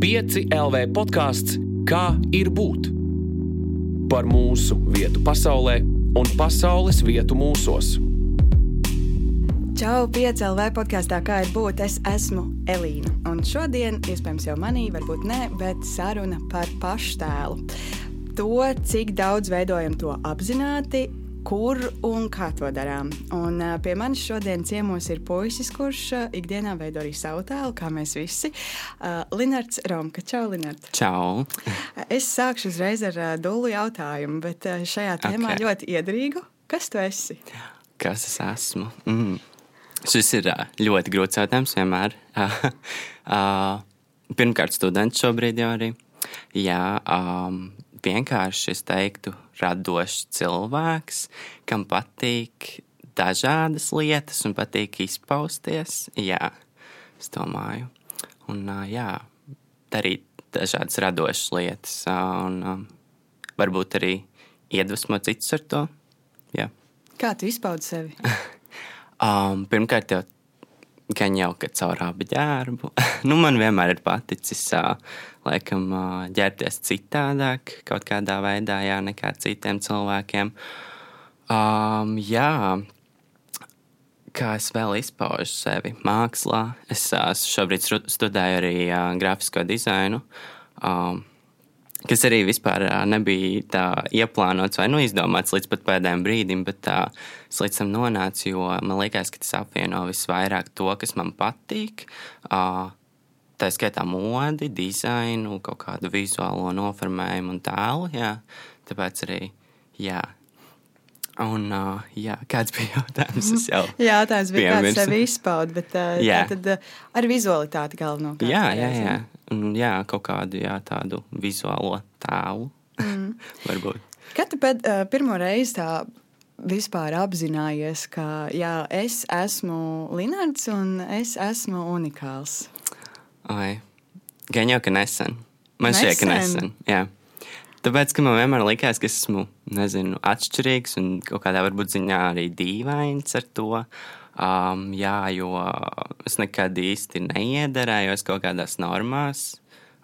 5 LV podkāsts Kā ir būt? Par mūsu vietu pasaulē un pasaules vietu mūsos. Čau, piecēlē podkāstā, kā ir būt. Es esmu Elīna. Un šodien, iespējams, jau manī, varbūt ne, bet saruna par paštēlu. To, cik daudz veidojam to apzināti, kur un kā to darām. Un, uh, pie manis šodien ciemos ir puisis, kurš uh, ikdienā veido arī savu tēlu, kā mēs visi. Uh, Linards Romka. Čau, Linard. Čau. Es sākšu uzreiz ar uh, dulu jautājumu, bet uh, šajā tēmā Ok. ļoti iedrīgu. Kas tu esi? Kas es esmu? Mm. Šis ir ā, ļoti grūts jautājums vienmēr. Uh, Pirmkārt, students šobrīd jau arī. Jā, um, vienkārši es teiktu, radošs cilvēks, kam patīk dažādas lietas un patīk izpausties. Jā, es domāju. Un jā, darīt dažādas radošas lietas un varbūt arī iedvesmot citus ar to. Jā. Kā tu izpaudi sevi? Um, pirmkārt, jau gan jau ka caur abi ģērbu. nu, man vienmēr ir paticis, laikam, ģērbties citādāk, kaut kādā veidā, jā, nekā citiem cilvēkiem. Um, jā, kā es vēl izpaužu sevi mākslā. Es uh, šobrīd studēju arī uh, grafisko dizainu. Um, kas arī vispār nebija tā ieplānots vai nu, izdomāts līdz pēdējiem brīdim, bet tā, es līdz tam nonācu, jo man liekas, ka tas apvieno visvairāk to, kas man patīk. Tā skaitā modi, dizainu, kaut kādu vizuālo noformējumu un tēlu. Jā. Tāpēc arī, jā. Un, uh, jā, kāds bija jautājums? Es jau Jā, tās bija Piemirsu. sevi izpaudi, bet uh, Jā. tad uh, ar vizualitāti galvenokārt. Jā, jā, jā. Un, jā, kaut kādu jā, tādu vizuālo tēlu. Mm. Varbūt. Kad tu pēd, uh, pirmo reizi tā vispār apzinājies, ka jā, es esmu Linards un es esmu unikāls? Ai, gan jau ka nesen. Man šķiet, ka nesen. Jā. Tāpēc, ka man vienmēr likās, ka esmu nezinu, atšķirīgs un kaut kādā varbūt ziņā arī dīvains ar to. Um, jā, jo es nekad īsti neiederējos kaut kādās normās.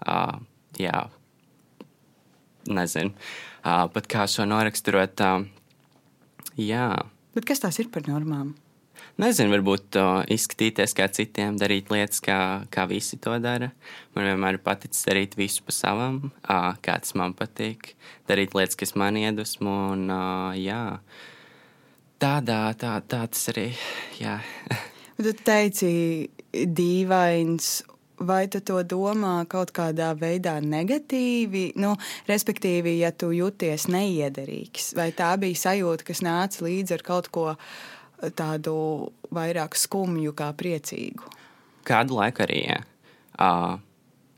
Uh, jā, nezinu. Uh, pat kā šo noraksturot. Uh, jā. Bet kas tās ir par normām? Nezinu, varbūt uh, izskatīties kā citiem, darīt lietas, kā, kā visi to dara. Man vienmēr ir paticis darīt visu pa savam, uh, kā tas man patīk. Darīt lietas, kas man iedvesmo. Un, uh, jā, tādā, tā, tā tas arī. Jā. Tu teici, dīvains. Vai tu to domā kaut kādā veidā negatīvi? Nu, respektīvi, ja tu jūties neiederīgs, vai tā bija sajūta, kas nāca līdzi ar kaut ko tādu vairāk skumju kā priecīgu? Kādu laiku arī. Jā. Uh,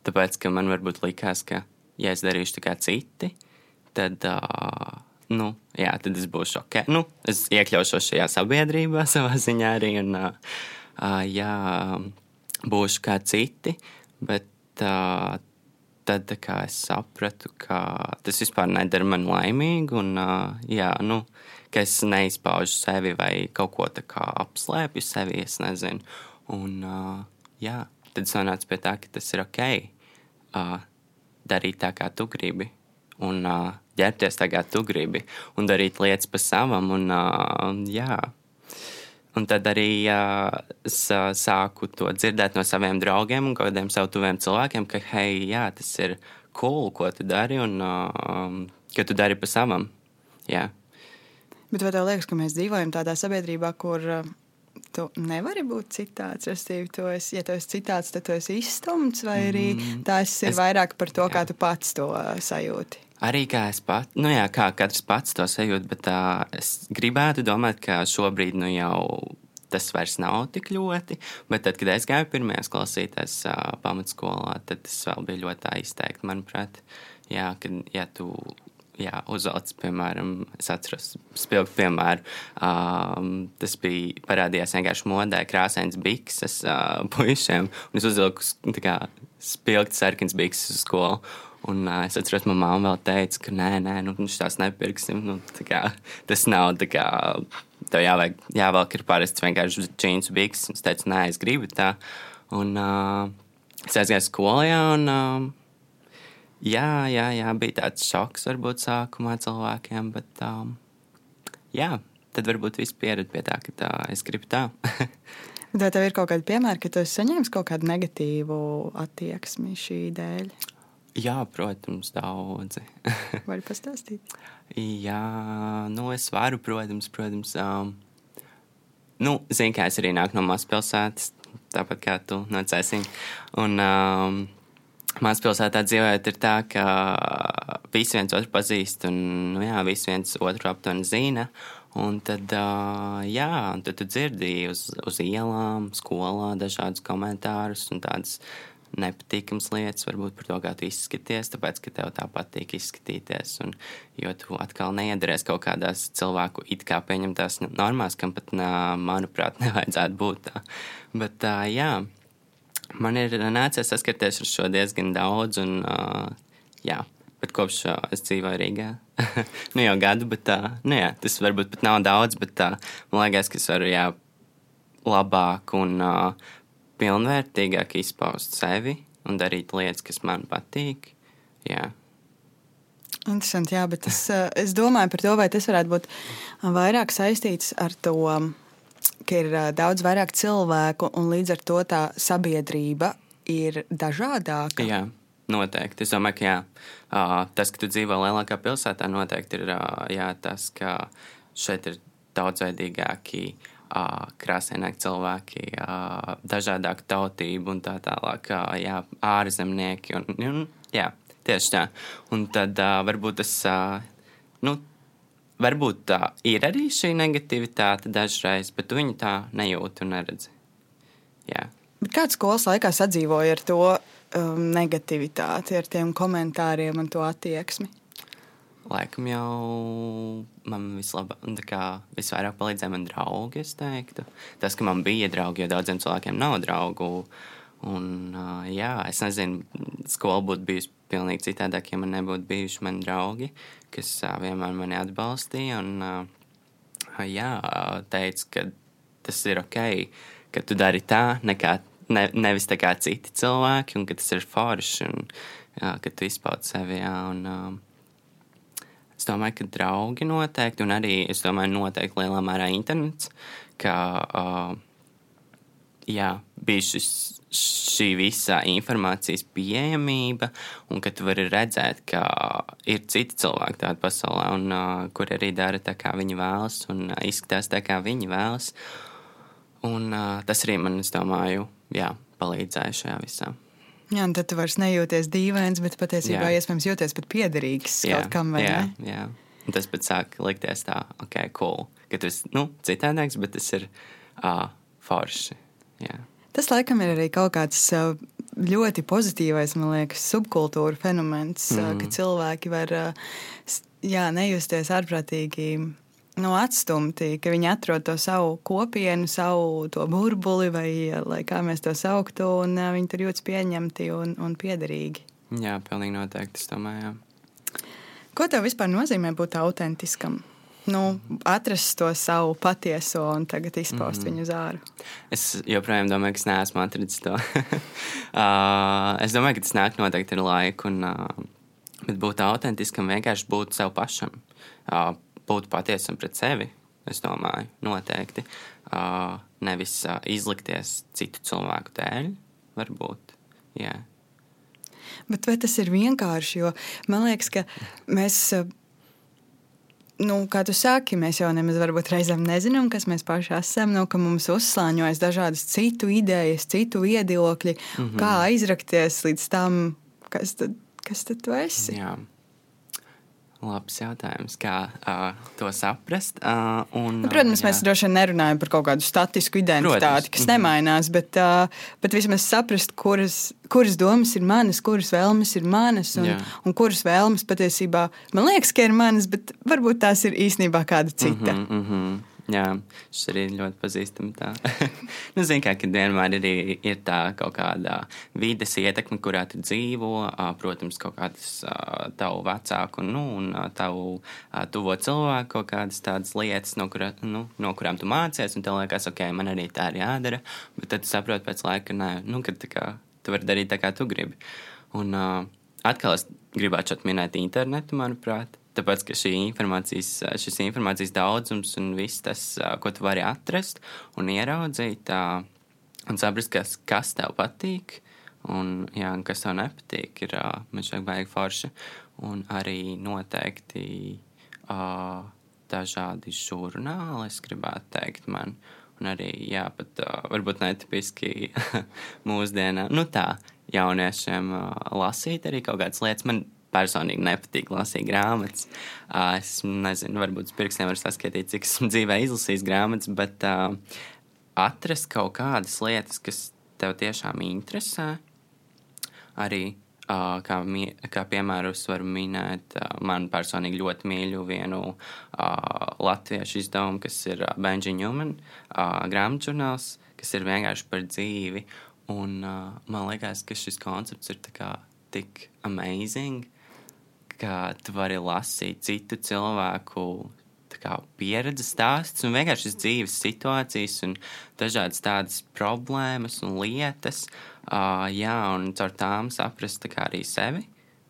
tāpēc, ka man varbūt likās, ka, ja es darīšu tā kā citi, tad. Uh, Nu, jā, tad es būšu ok. Nu, es iekļaušos šajā sabiedrībā, savā ziņā arī. Un, uh, uh, jā, būšu kā citi, bet uh, tad kā es sapratu, ka tas vispār nedara mani laimīgu. Un, uh, jā, nu, ka es neizpaužu sevi vai kaut ko tādu apslēpju sevi, es nezinu. Un, uh, jā, tad es nonācu pie tā, ka tas ir ok uh, darīt tā, kā tu gribi. Un uh, ģērbties tā, kā tu gribi. Un darīt lietas pa savam. Un, uh, jā. Un tad arī uh, uh, sāku to dzirdēt no saviem draugiem un kādiem saviem tuviem cilvēkiem, ka, hei, jā, tas ir cool, ko tu dari, un uh, ka tu dari pa savam. Jā. Bet vai tev liekas, ka mēs dzīvojam tādā sabiedrībā, kur uh, tu nevari būt citāds? Respektīvi, tu esi, ja tu esi citāds, tad tu esi izstumts, vai arī tas ir es- vairāk par to, jā. kā tu pats to uh, sajūti? Arī kā es pats, nu jā, kā katrs pats to sajūt, bet uh, es gribētu domāt, ka šobrīd nu jau tas vairs nav tik ļoti. Bet tad, kad es gāju pirmajās klausītājs uh, pamatskolā, tad tas vēl bija ļoti tā izteikti, manuprāt. Jā, kad ja tu jā, uzvelc, piemēram, es atceros spilgtu piemēru. Um, tas bija parādījās vienkārši modē, krāsains bikses uh, puišiem, un es uzvilku kā spilgti sarkans bikses uz skolu. Un uh, es atceros, ka mamma vēl teica, ka nē, nē, nu, viņš tās nepirksim. Nu, tā kā, tas nav tā kā. Tev jāvajag, jāvelk ir parasts vienkārši džins biks. Es teicu, nē, es gribu tā. Un, uh, es aizgāju skolā, un um, jā, jā, jā, bija tāds šoks varbūt sākumā cilvēkiem, bet um, jā, tad varbūt viss piered pie tā, ka tā, es gribu tā. Vai tev ir kaut kādi piemēri, ka tu esi saņēmis kaut kādu negatīvu attieksmi šī dēļ? jā, protams, daudzi. Vari pastāstīt? Jā, nu es varu, protams, protams. Um, nu, zinu, kā es arī nāku no mazpilsētas, tāpat kā tu no Cēsīm. Un um, mazpilsētā dzīvojot ir tā, ka visi viens otru pazīst un, nu jā, visi viens otru aptuveni zina. Un tad, jā, un tad tu dzirdēji uz, uz ielām, skolā dažādus komentārus un tādas nepatīkamas lietas, varbūt par to, kā tu izskaties, tāpēc, ka tev tā patīk izskatīties. Un, jo tu atkal neiedarēsi kaut kādās cilvēku it kā pieņemtās normās, kam pat, manuprāt, nevajadzētu būt tā. Bet, jā, man ir nācies saskarties ar šo diezgan daudz, un, uh, jā, bet kopš uh, es dzīvoju Rīgā. nu jau gadu, bet uh, nu, jā, tas varbūt pat nav daudz, bet uh, man liekas, ka es varu jā, labāk un uh, pilnvērtīgāk izpaust sevi un darīt lietas, kas man patīk. Jā. Interesanti, jā, bet es, eh, es domāju par to, vai tas varētu būt vairāk saistīts ar to, ka ir daudz vairāk cilvēku un līdz ar to tā sabiedrība ir dažādāka. Jā. Noteikti. Es domāju, ka jā, tas, ka tu dzīvo lielākā pilsētā, noteikti ir jā, tas, ka šeit ir daudzveidīgāki uh, krāsaināki cilvēki, dažādāku tautību un tā tālāk, jā, ārzemnieki. Un, un, jā, tieši tā. Un tad varbūt tas, nu, varbūt tā ir arī šī negativitāte dažreiz, bet viņi tā nejūt un neredz. Jā. Bet kāds skolas laikā sadzīvoja ar to um, negativitāti, ar tiem komentāriem un to attieksmi? Laikam jau man vislabāk, visvairāk palīdzēja man draugi. Tas, ka man bija draugi, jo daudziem cilvēkiem nav draugu. Un, uh, jā, es nezinu, skola būtu bijusi pilnīgi citādāk, ja man nebūtu bijuši mani draugi, kas uh, vienmēr mani atbalstīja. Un, uh, jā, teica, ka tas ir ok, ka tu dari tā, nekā, ne, nevis tā kā citi cilvēki, un ka tas ir forši, un jā, ka tu izpaudi sevi. Jā, un, uh, Es domāju, ka draugi noteikti, un arī es domāju, noteikti lielā mērā internets, ka uh, jā, bija šis, šī visa informācijas pieejamība, un ka tu vari redzēt, ka ir citi cilvēki tādā pasaulē, un uh, kur arī dara tā, kā viņi vēlas, un uh, izskatās tā, kā viņi vēlas. Un uh, tas arī man, es domāju, jā, palīdzēja šajā visā. Jā, tad tu vairs nejūties dīvains, bet patiesībā jā. iespējams jūties pat piederīgs jā, kaut kam. Jā, ne? jā. Un tas pat sāk likties tā, ok, cool. Ka tas ir nu, citādāks, bet tas ir uh, forši. Jā. Tas laikam ir arī kaut kāds ļoti pozitīvais, man liekas, subkultūra fenomens, mm. ka cilvēki var jā, nejusties ārprātīgi nu, atstumti, ka viņi atrod to savu kopienu, savu burbuli, vai kā mēs to sauktu, un uh, viņi tur jūtas pieņemti un, un piederīgi. Jā, pilnīgi noteikti. Domāju, jā. Ko tev vispār nozīmē būt autentiskam? Nu, atrast to savu patieso un tagad izpaust mm -hmm. viņu uz ārā. Es joprojām domāju, ka es neesmu atradzis to. uh, es domāju, ka tas nāk noteikti ar laiku. Un, uh, bet būt autentiskam vienkārši būt sev pašam. Uh, būt patiesam pret sevi, es domāju, noteikti. Uh, nevis uh, izlikties citu cilvēku dēļ, varbūt. Jā. Bet vai tas ir vienkārši? Jo man liekas, ka mēs. Nu, kā tu saki, mēs jau nemaz reizēm nezinām, kas mēs paši esam. Nu, ka mums uzslāņojas dažādas citu idejas, citu viedokļi, mm -hmm. kā aizrakties līdz tam, kas tad, kas tad tu esi. Jā. Labs jautājums, kā uh, to saprast. Uh, un, nu, protams, jā. mēs droši vien nerunājam par kaut kādu statisku identitāti, protams. kas mm -hmm. nemainās, bet, uh, bet vismaz saprast, kuras, kuras domas ir manas, kuras vēlmes ir manas, un, jā. un kuras vēlmes patiesībā man liekas, ka ir manas, bet varbūt tās ir īstenībā kāda cita. Mm -hmm, mm -hmm. Jā, šis arī ir ļoti pazīstams. nu, Ziniet, kā vienmēr ir, ir tā kaut kāda vides ietekme, kurā tu dzīvo. Protams, kaut kādas tavu vecāku nu, un tavu tuvo cilvēku kaut kādas tādas lietas, no, kura, nu, no kurām tu mācies. Un tev liekas, ok, man arī tā ir jādara. Bet tad tu saproti pēc laika, ka nē, nu, kad, kā, tu vari darīt tā, kā tu gribi. Un uh, atkal es gribētu šeit minēt internetu, manuprāt. Tāpēc, ka informācijas, šis informācijas daudzums un viss tas, ko tu vari atrast un ieraudzīt, uh, un saprast, kas, kas tev patīk, un, jā, un kas tev nepatīk, ir man šeit baigi forši. Un arī noteikti dažādi žurnāli, es gribētu teikt, man. Un arī, jā, pat uh, varbūt netipiski mūsdienā, nu tā, jauniešiem uh, lasīt arī kaut kādas lietas. Man personīgi nepatīk lasīt grāmatas. Uh, es nezinu, varbūt uz pirkstiem var saskatīt, cik esmu dzīvē izlasījis grāmatas, bet uh, atrast kaut kādas lietas, kas tev tiešām interesē, arī Uh, kā, kā piemēru, es varu minēt, uh, man personīgi ļoti mīļu vienu uh, latviešu izdevumu, kas ir uh, Benji Newman uh, grāmatžurnāls, kas ir vienkārši par dzīvi. Un, uh, man liekas, ka šis koncepts ir tik amazing, ka tu vari lasīt citu cilvēku kā, pieredzes stāsts un vienkārši dzīves situācijas un dažādas tādas problēmas un lietas. Uh, jā, un caur tām saprast kā, arī sevi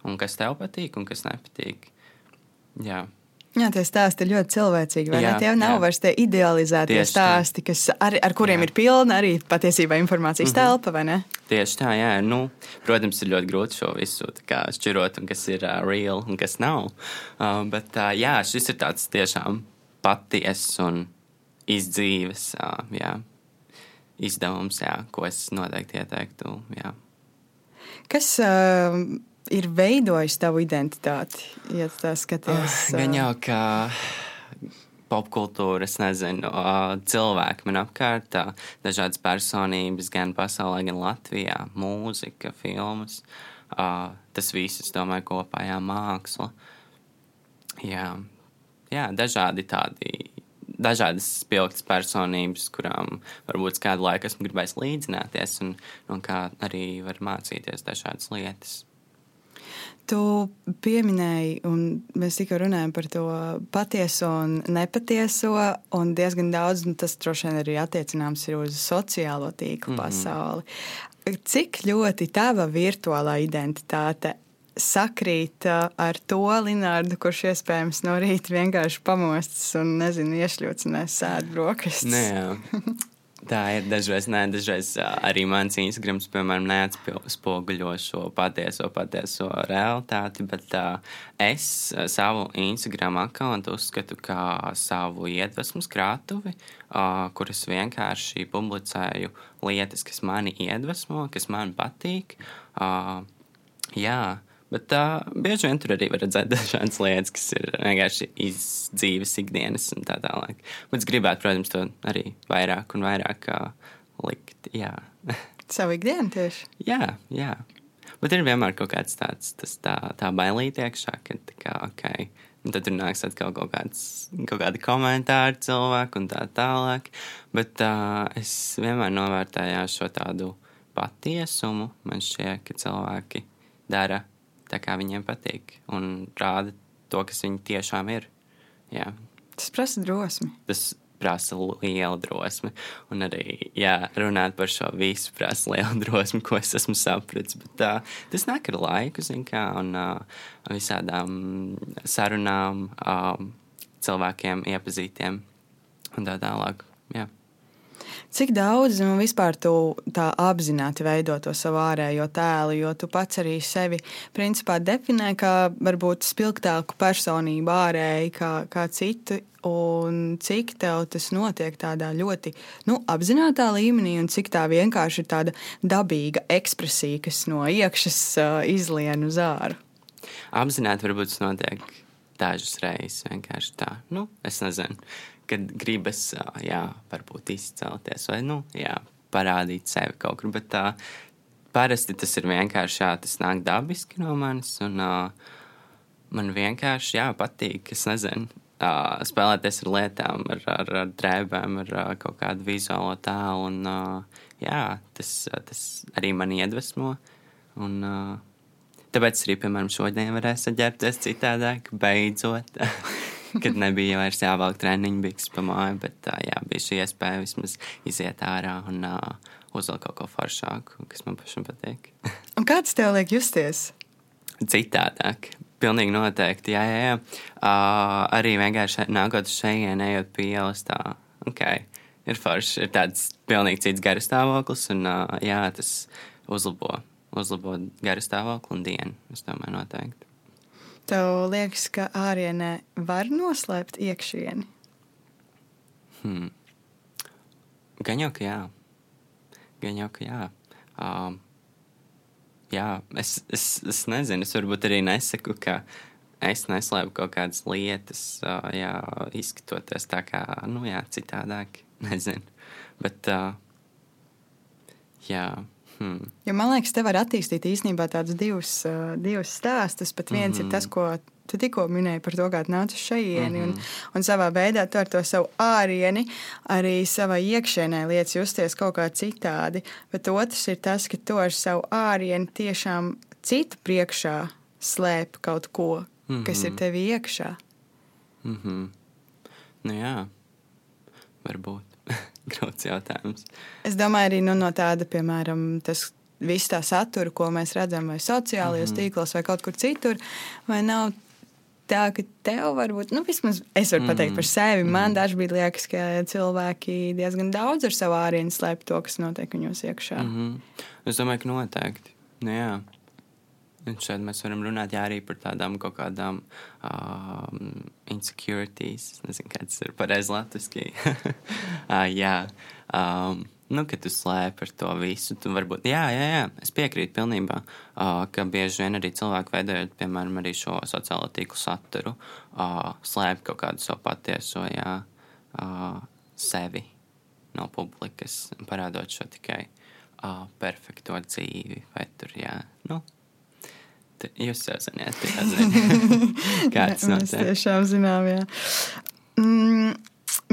un kas tev patīk un kas nepatīk. Jā. Jā, tie stāsti ir ļoti cilvēcīgi. Jā, tie nav jā. vairs tie idealizētie Tieši stāsti, tā. kas ar, ar kuriem jā. ir pilna arī patiesībā informācijas mm -hmm. telpa, vai ne? Tieši tā, jā. Nu, protams, ir ļoti grūti šo visu šķirot, un kas ir uh, real un kas nav. Uh, bet uh, jā, šis ir tāds tiešām patiess un izdzīves uh, jā, izdevums, jā, ko es noteikti ieteiktu. Jā. Kas uh, ir veidojis tavu identitāti, ja tā skaties? Uh, gan jau kā popkultūra, es nezinu, cilvēki man apkārt, dažādas personības, gan pasaulē, gan Latvijā, mūzika, filmas. Tas viss, es domāju, kopā jā, māksla. Jā, jā dažādi tādi dažādas spilgtas personības, kurām varbūt kādu laiku esmu gribējis līdzināties, un, un kā arī var mācīties dažādas lietas. Tu pieminēji, un mēs tikko runājam par to patieso un nepatieso, un diezgan daudz nu, tas droši vien arī attiecināms ir uz sociālo tīklu mm -hmm. pasauli. Cik ļoti tava virtuālā identitāte sakrīt ar to Linārdu, kurš iespējams no rīta vienkārši pamostas un nezinu, iešļūts un sēž brokastis? Nē, Tā ir dažreiz, ne, dažreiz arī mans Instagrams, piemēram, neatspoguļo šo patieso, patieso realitāti, bet uh, es savu Instagram kontu uzskatu kā savu iedvesmas krātuvi, uh, kuras vienkārši publicēju lietas, kas mani iedvesmo, kas man patīk. Uh, jā, Bet uh, bieži vien tur arī var redzēt dažādas lietas, kas ir vienkārši iz dzīves, ikdienas un tā tālāk. Bet es gribētu, protams, to arī vairāk un vairāk uh, likt. Jā. Savu ikdienu tieši? jā, jā. Bet ir vienmēr kaut kāds tāds tas, tā, tā bailīte iekšā, ka tā kā, ok. Un tad tur nāks atkal kaut, kāds, kaut kādi komentāri cilvēku un tā tālāk. Bet uh, es vienmēr novērtēju šo tādu patiesumu. Man šķiet, ka cilvēki dara tā kā viņiem patīk, un rāda to, kas viņi tiešām ir. Jā. Tas prasa drosmi. Tas prasa lielu drosmi. Un arī jā, runāt par šo visu prasa lielu drosmi, ko es esmu sapratis. Bet uh, tas nāk ar laiku, kā, un uh, visādām sarunām, um, cilvēkiem iepazītiem un tā tālāk. Jā. Cik daudz nu, vispār tu tā apzināti veido to savu ārējo tēlu, jo tu pats arī sevi principā definē kā varbūt spilgtāku personību ārēji kā, kā citu. Un cik tev tas notiek tādā ļoti nu, apzināta līmenī, un cik tā vienkārši ir tāda dabīga ekspresija, kas no iekšas uh, izlien uz āru? Apzināti varbūt tas notiek dažas reizes vienkārši tā. Nu, es nezinu kad gribas, jā, varbūt izcelties vai, nu, jā, parādīt sevi kaut kur. Bet tā, parasti tas ir vienkārši, jā, tas nāk dabiski no manis, un uh, man vienkārši, jā, patīk, es nezinu, uh, spēlēties ar lietām, ar, ar, ar drēbēm, ar uh, kaut kādu vizuālo tēlu, un, uh, jā, tas, tas arī man iedvesmo, un, uh, tāpēc arī, piemēram, šodien varēs saģērbties citādāk, beidzot. kad nebija vairs jāvelk treniņu bikses pa māju, bet tā, jā, bija šī iespēja vismaz iziet ārā un, uzlikt kaut ko foršāku, kas man pašam patīk. Un kāds tev liek justies? Citādāk. Pilnīgi noteikti. Jā, jā, jā. Uh, arī vienkārši nākot šejienes, ejot pie ielas, tā, ok, ir forši. Ir tāds pilnīgi cits garas stāvoklis, un uh, jā, tas uzlabo, uzlabo garas stāvokli un dienu. Es domāju, noteikti. Tev liekas, ka ārienē var noslēpt iekšieni. Hmm. Gan jau, ka jā. Gan jau, ka jā. Um, jā, es, es, es nezinu, es varbūt arī nesaku, ka es neslēpu kaut kādas lietas, uh, jā, izskatoties tā kā, nu jā, citādāk. Nezinu. Bet, uh, jā. Hmm. Jo man liekas, te var attīstīt īstenībā tādus divus, uh, divus stāstus. Pat viens mm -hmm. ir tas, ko tu tikko minēji par to, kā tu nāc uz šejieni. Mm -hmm. un, un savā veidā tu ar to savu ārieni arī savā iekšēnē lietas justies kaut kā citādi. Bet otrs ir tas, ka tu ar savu ārieni tiešām citu priekšā slēp kaut ko, mm -hmm. kas ir Mhm. tev iekšā. Mm -hmm. Nu jā, varbūt. Grūts jautājums. Es domāju, arī nu, no tāda, piemēram, tas viss tā satura, ko mēs redzam vai sociālajos mm -hmm. tīklos vai kaut kur citur, vai nav tā, ka tev varbūt, nu, vismaz es varu mm pateikt par sevi. Man dažkārt liekas, ka cilvēki diezgan daudz ar savu ārienu slēp to, kas notiek viņos iekšā. Mm. Mm -hmm. Es domāju, ka noteikti. Nu, jā. Un šeit mēs varam runāt jā, arī par tādām kaut kādām um, insecurities. Es nezinu, kādas ir pareizi latviski. uh, jā, um, nu, ka tu slēpi ar to visu. Tu varbūt, jā, jā, jā, es piekrītu pilnībā, uh, ka bieži vien arī cilvēki veidojot, piemēram, arī šo sociālo tīklu saturu, uh, slēp kaut kādu savu patieso, jā, uh, sevi no publikas, parādot šo tikai uh, perfekto dzīvi, vai tur, jā, nu. Jūs jau zināt, kāds Mēs notiek. tiešām zinām, jā. Mm,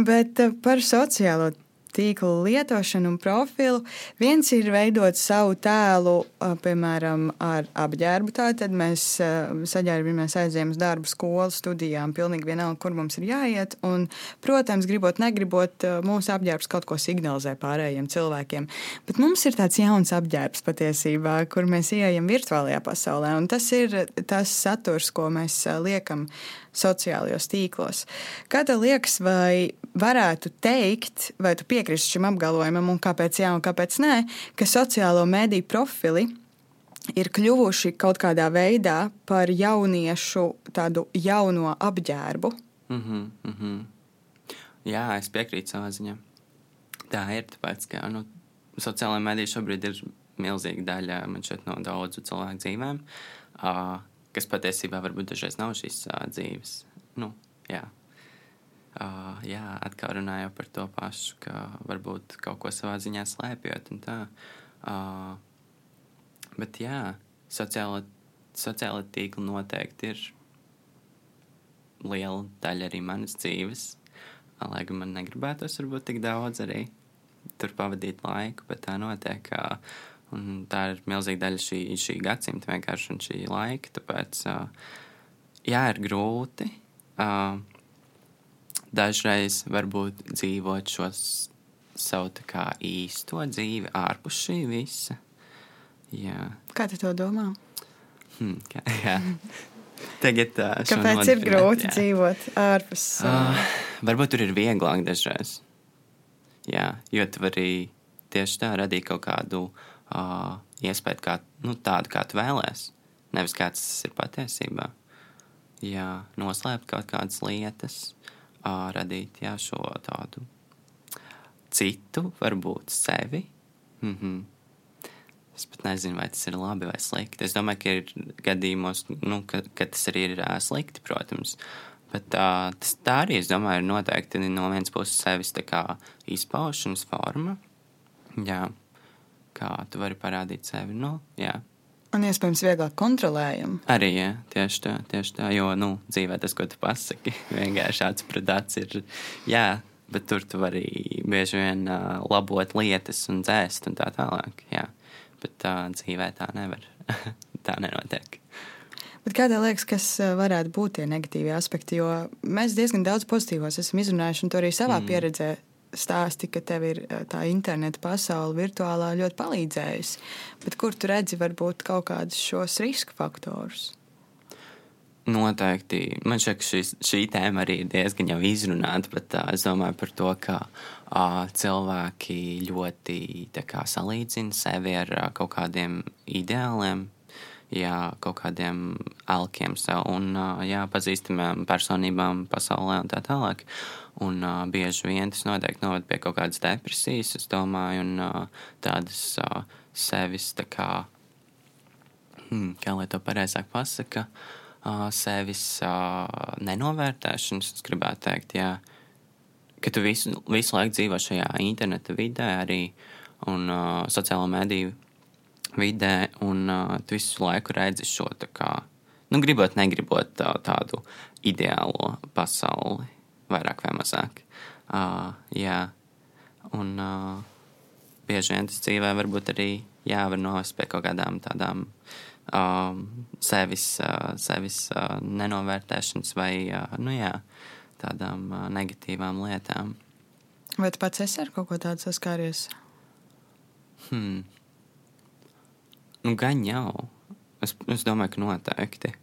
bet par sociālo tīklu lietošanu un profilu. Viens ir veidot savu tēlu, piemēram, ar apģērbu. Tad mēs saģērbamies, aizējām uz darbu, skolu, studijām, pilnīgi vienalga, kur mums ir jāiet. Un, protams, gribot, negribot, mūsu apģērbs kaut ko signalizē pārējiem cilvēkiem. Bet mums ir tāds jauns apģērbs patiesībā, kur mēs ieejam virtuālajā pasaulē. Un tas ir tas saturs, ko mēs liekam sociālajos tīklos. Kā tev liekas, vai varētu teikt, vai tu piekrīsti šim apgalvojumam, un kāpēc jā, un kāpēc nē, ka sociālo mediju profili ir kļuvuši kaut kādā veidā par jauniešu tādu jauno apģērbu? Mm -hmm, mm -hmm. Jā, es piekrītu savā ziņā. Tā ir, tāpēc, ka nu, sociālajā mēdī šobrīd ir milzīga daļa šeit no daudzu cilvēku dzīvēm, uh, kas patiesībā varbūt dažreiz nav šīs uh, dzīves. Nu, jā. Uh, jā, atkal runājot par to pašu, ka varbūt kaut ko savā ziņā slēpjot. Uh, bet jā, sociāla, sociāla tīkla noteikti ir liela daļa arī manas dzīves. Lai gan man negribētos, varbūt tik daudz arī tur pavadīt laiku, bet tā notiek. ā, Un tā ir milzīga daļa šī, šī gadsimta vienkārši un šī laika. Tāpēc, jā, ir grūti. Dažreiz varbūt dzīvot šo savu kā īsto dzīvi ārpus šī visa. Jā, Kā tu to domā? hm, kā, jā. Tagad tā, šo Kāpēc ir grūti jā. dzīvot ārpus? Uh, varbūt tur ir vieglāk dažreiz. Jā, jo tu vari tieši tā radīt kaut kādu uh, iespēju, kā, nu, tādu, kā tu vēlēsies. Nevis kāds tas ir patiesībā. Jā, noslēpt kaut kādas lietas, uh, radīt jā, šo tādu citu, varbūt sevi. Mm -hmm. Es pat nezinu, vai tas ir labi vai slikti. Es domāju, ka ir gadījumos, nu, ka, ka tas arī ir uh, slikti, protams. Bet uh, tas tā arī, es domāju, ir noteikti no vienas puses sevis izpaušanas forma. Jā, kā tu vari parādīt sevi. Nu, jā. Un iespējams, vieglāk kontrolējam. Arī jā, tieši tā, tieši tā. Jo nu, dzīvē tas, ko tu pasaki, vienkārši tāds pradāts ir. Jā, bet tur tu vari bieži vien uh, labot lietas un dzēst un tā tālāk. Jā. Bet uh, dzīvē tā nevar. tā nenotiek. Bet kā tev liekas, kas varētu būt tie negatīvie aspekti? Jo mēs diezgan daudz pozitīvos esam izrunājuši, un to arī savā mm. pieredzē stāsti, ka tev ir uh, tā interneta pasaule virtuālā ļoti palīdzējusi. Bet kur tu redzi varbūt kaut kādus šos riska faktorus? Noteikti. Man ka šis, šī tēma arī ir diezgan jau izrunāta, bet uh, es domāju par to, ka uh, cilvēki ļoti kā, salīdzina sevi ar uh, kaut kādiem ideāliem, jā, kaut kādiem alkiem sev un jā, pazīstamām personībām pasaulē un tā tālāk. Un uh, bieži vien tas noteikti noved pie kaut kādas depresijas, es domāju, un uh, tādas uh, sevis, tā kā, hmm, kā lai to pareizāk pasaka, uh, sevis uh, nenovērtēšanas, es gribētu teikt, jā, ka tu visu, visu laiku dzīvo šajā interneta vidē arī un uh, sociālo mediju vidē, un uh, tu visu laiku redzi šo tā kā, nu, gribot, negribot tā, tādu ideālo pasauli vairāk vai mazāk. Uh, jā, un uh, bieži vien tas dzīvē varbūt arī jāvar novest pie kaut kādām tādām um, sevis, uh, sevis uh, nenovērtēšanas vai uh, nu, jā, tādām uh, negatīvām lietām. Vai tu pats esi ar kaut ko tādu saskāries? Hmm. Nu, gan jau. Es, es domāju, ka noteikti.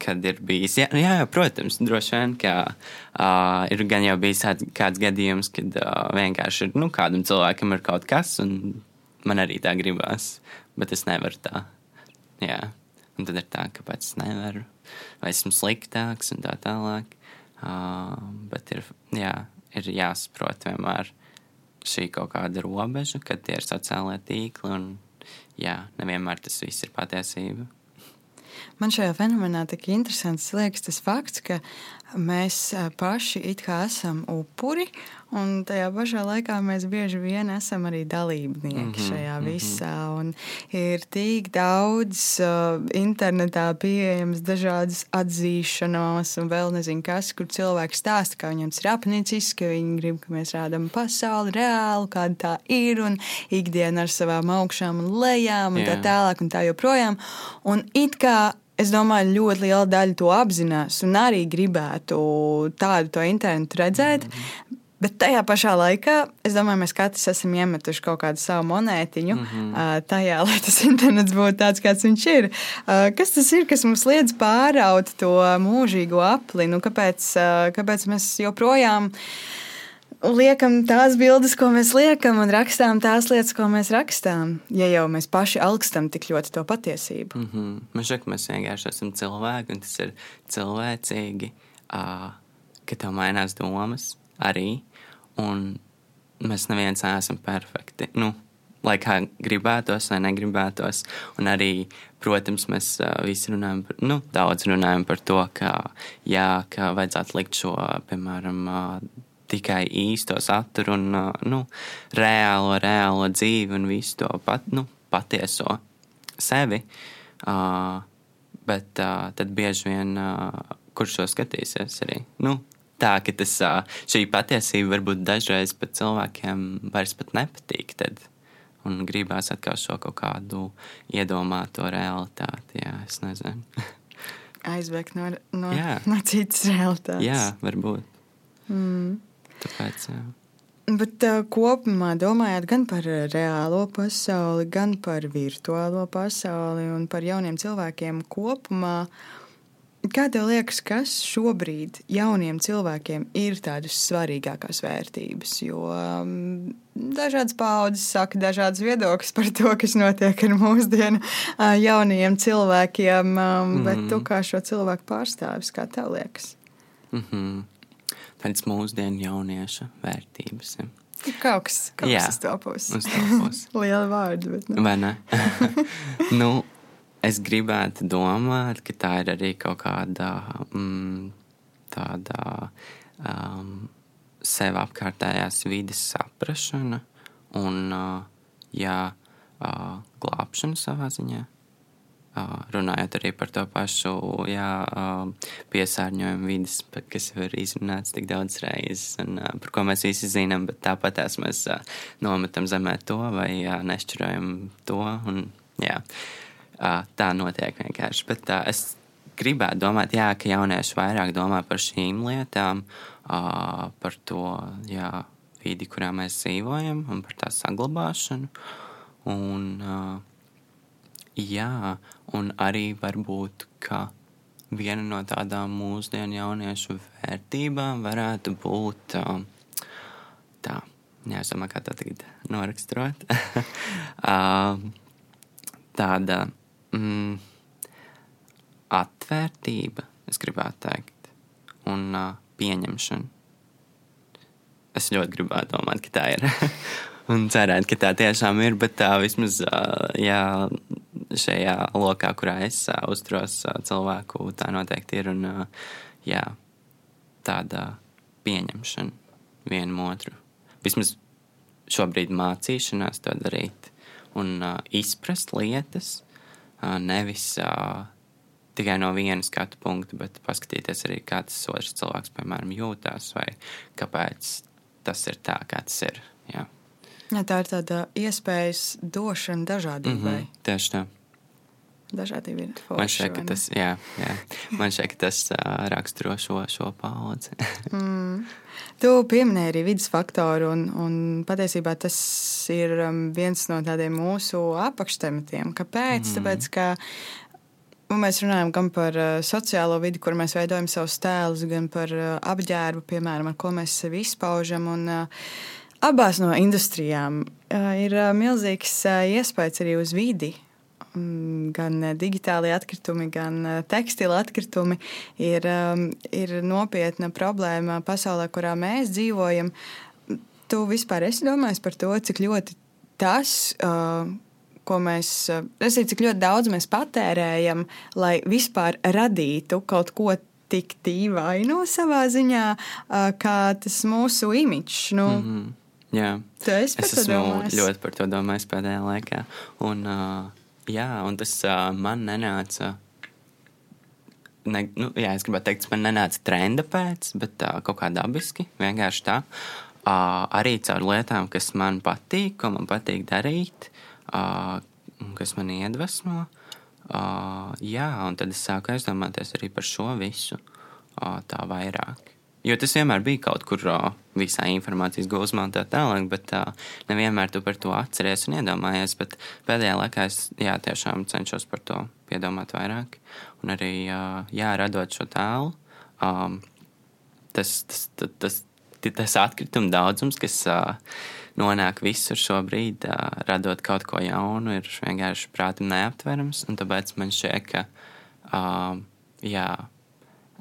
Kad ir bijis. Jā, jā, jā protams, droši vien, ka uh, ir gan jau bijis kāds gadījums, kad uh, vienkārši ir nu, kādam cilvēkam ir kaut kas, un man arī tā gribās, bet es nevaru tā. Jā. Un tad ir tā, kāpēc es nevaru, vai esmu sliktāks un tā tālāk. Uh, bet ir, jā, ir jāsaprot vienmēr šī kaut kāda robeža, kad tie ir sociālai tīkli, un jā, nevienmēr tas viss ir patiesība. Man šajā fenomenā tik interesants liekas tas fakts, ka mēs paši it kā esam upuri, un tajā pašā laikā mēs bieži vien esam arī dalībnieki mm -hmm, šajā visā. Un ir tik daudz uh, internetā pieejams dažādas atzīšanās, un vēl nezinu kas, kur cilvēks stāsta, ka viņam ir apnicis, ka viņi grib, ka mēs rādām pasauli reāli, kāda tā ir, un ikdiena ar savām augšām un lejām, un Jā. tā tālāk, un tā joprojām. Un it kā Es domāju, ļoti liela daļa to apzinās un arī gribētu tādu to internetu redzēt. Mm -hmm. Bet tajā pašā laikā, es domāju, mēs katrs esam iemetuši kaut kādu savu monētiņu mm -hmm. tajā, lai tas internets būtu tāds, kāds viņš ir. Kas tas ir, kas mums liedz pāraut to mūžīgo apli? Nu, kāpēc, kāpēc mēs joprojām liekam tās bildes, ko mēs liekam, un rakstām tās lietas, ko mēs rakstām. Ja jau mēs paši augstam tik ļoti to patiesību. Mm -hmm. Man šķiet, ka mēs vienkārši esam cilvēki, un tas ir cilvēcīgi, uh, ka tev mainās domas arī. Un mēs neviens neesam perfekti. Nu, lai kā gribētos vai negribētos. Un arī, protams, mēs visi runājam par, nu, daudz runājam par to, ka, jā, ka vajadzētu likt šo, piemēram, tikai īsto saturu un nu, reālo, reālo dzīvi un visu to pat, nu, patieso sevi. Uh, bet uh, tad bieži vien, uh, kurš to skatīsies arī? Nu, tā, ka tas, uh, šī patiesība varbūt dažreiz pat cilvēkiem vairs pat nepatīk. Tad, un gribās atkal šo kaut kādu iedomāto realitāti. Jā, es nezinu. Aizbēgt no, no, jā. no citas realitātes. Jā, varbūt. Mm. Tāpēc, jā. Bet uh, kopumā domājot gan par reālo pasauli, gan par virtuālo pasauli un par jauniem cilvēkiem kopumā, kā tev liekas, kas šobrīd jauniem cilvēkiem ir tādas svarīgākās vērtības? Jo um, dažādas paudzes saka dažādas viedokļas par to, kas notiek ar mūsdienu uh, jaunajiem cilvēkiem, um, mm. bet tu kā šo cilvēku pārstāvis, kā tev liekas? Mm -hmm tādas mūsdienu jaunieša vērtības. Ja. Kaut kas tāds - uz to pusi. Uz to pusi. Liela vārda, bet ne. Vai ne? nu, es gribētu domāt, ka tā ir arī kaut kāda mm, tāda um, sev apkārtējās vidas saprašana un uh, jā, uh, glābšana savā ziņā runājot arī par to pašu jā, piesārņojumu vidas, kas jau ir izrunāts tik daudz reizes, un par ko mēs visi zinām, bet tāpat mēs nometam zemē to vai nešķirojam to. Un, jā, tā notiek vienkārši. Bet es gribētu domāt, jā, ka jaunieši vairāk domā par šīm lietām, par to jā, vidi, kurā mēs dzīvojam, un par tā saglabāšanu. Un, uh, jā, un arī varbūt, ka viena no tādām mūsdienu jauniešu vērtībām varētu būt uh, tā, jāsama, kā tā tagad noraksturot, uh, tāda mm, atvērtība, es gribētu teikt, un uh, pieņemšana. Es ļoti gribētu domāt, ka tā ir. un cerēt, ka tā tiešām ir, bet tā vismaz uh, jā, šajā lokā, kurā es uh, uzturos uh, cilvēku, tā noteikti ir. Un, uh, jā, tāda pieņemšana vienam otru. Vismaz šobrīd mācīšanās to darīt un uh, izprast lietas, uh, nevis uh, tikai no viena skatu punkta, bet paskatīties arī, kā tas otrs cilvēks, piemēram, jūtās vai kāpēc tas ir tā, kā tas ir. Jā. Ja, tā ir tāda iespējas došana dažādībai. Mm -hmm, tieši tā. Dažādība ir forša. Man šķiet, ka tas, jā, jā. Man ka tas uh, raksturo šo, šo paudzi. mm. Tu pieminēji arī vidas faktoru, un, un patiesībā tas ir um, viens no tādiem mūsu apakštematiem. Kāpēc? Mm. Tāpēc, ka Un mēs runājam gan par uh, sociālo vidi, kur mēs veidojam savus tēlus, gan par uh, apģērbu, piemēram, ar ko mēs sevi izpaužam. Un, uh, abās no industrijām uh, ir uh, milzīgs uh, iespējas arī uz vidi gan digitāli atkritumi, gan tekstila atkritumi ir, ir nopietna problēma pasaulē, kurā mēs dzīvojam. Tu vispār esi domājis par to, cik ļoti tas, ko mēs, es zinu, cik ļoti daudz mēs patērējam, lai vispār radītu kaut ko tik dīvainu savā ziņā, kā tas mūsu imidžs. Nu, mm -hmm. Jā, es esmu domājis. ļoti par to domājis pēdējā laikā. Un, uh, Jā, un tas uh, man nenāca. Ne, nu, jā, es gribētu teikt, tas man nenāca trenda pēc, bet uh, kaut kā dabiski, vienkārši tā. Uh, arī caur lietām, kas man patīk, ko man patīk darīt, uh, kas man iedvesmo. Uh, jā, un tad es sāku aizdomāties arī par šo visu uh, tā vairāk. Jo tas vienmēr bija kaut kur uh, visā informācijas gūzmā un tā tālāk, bet uh, nevienmēr tu par to atceries un iedomājies. Bet pēdējā laikā es jā, tiešām cenšos par to piedomāt vairāk. Un arī uh, jā, radot šo tēlu, um, tas, tas, tas, tas, tas atkrituma daudzums, kas uh, nonāk visur šobrīd, uh, radot kaut ko jaunu, ir vienkārši prātam neaptverams. Tāpēc man šķiet, ka uh, jā,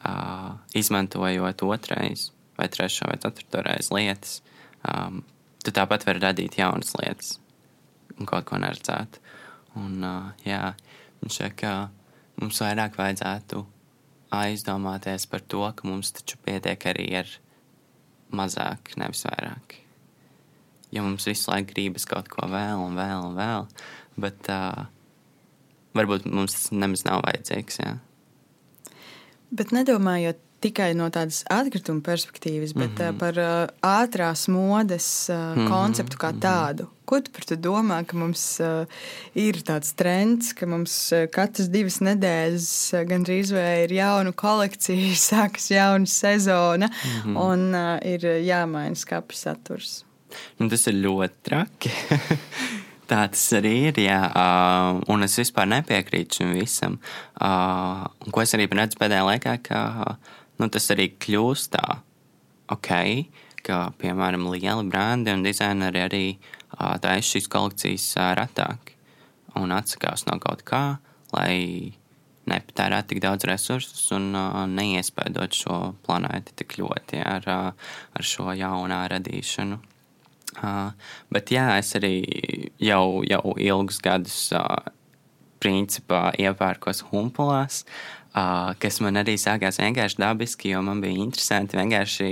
uh, izmantojot otrais, vai trešo, vai ceturto reizi lietas, um, tu tāpat vari radīt jaunas lietas un kaut ko neredzēt. Un, uh, jā, un šeit, mums vairāk vajadzētu aizdomāties par to, ka mums taču pietiek arī ar mazāk, nevis vairāk. Jo mums visu laiku gribas kaut ko vēl un vēl un vēl, bet uh, varbūt mums tas nemaz nav vajadzīgs. Jā. Bet nedomājot tikai no tādas atkrituma perspektīvas, bet mm -hmm. par uh, ātrās modes uh, mm -hmm. konceptu kā mhm. tādu. Ko tu par to domā, ka mums uh, ir tāds trends, ka mums uh, katras divas nedēļas uh, gandrīz vai ir jauna kolekcija, sākas jauna sezona mm -hmm. un uh, ir jāmaina skatu saturs? Nu, tas ir ļoti traki. Tā tas arī ir. Jā, uh, un es vispār nepiekrītu šim visam. Uh, ko es arī redzu pēdējā laikā, ka nu, tas arī kļūst tā, ok, ka piemēram lieli brandi un dizaineri arī uh, taisa šīs kolekcijas uh, retāk un atsakās no kaut kā, lai nepatērētu tik daudz resursus un uh, neiespēdot šo planētu tik ļoti jā, ar, uh, ar šo jaunā radīšanu. Bet jā, es arī jau, jau ilgus gadus principā iepērkos humpulās, uh, kas man arī sākās vienkārši dabiski, jo man bija interesanti vienkārši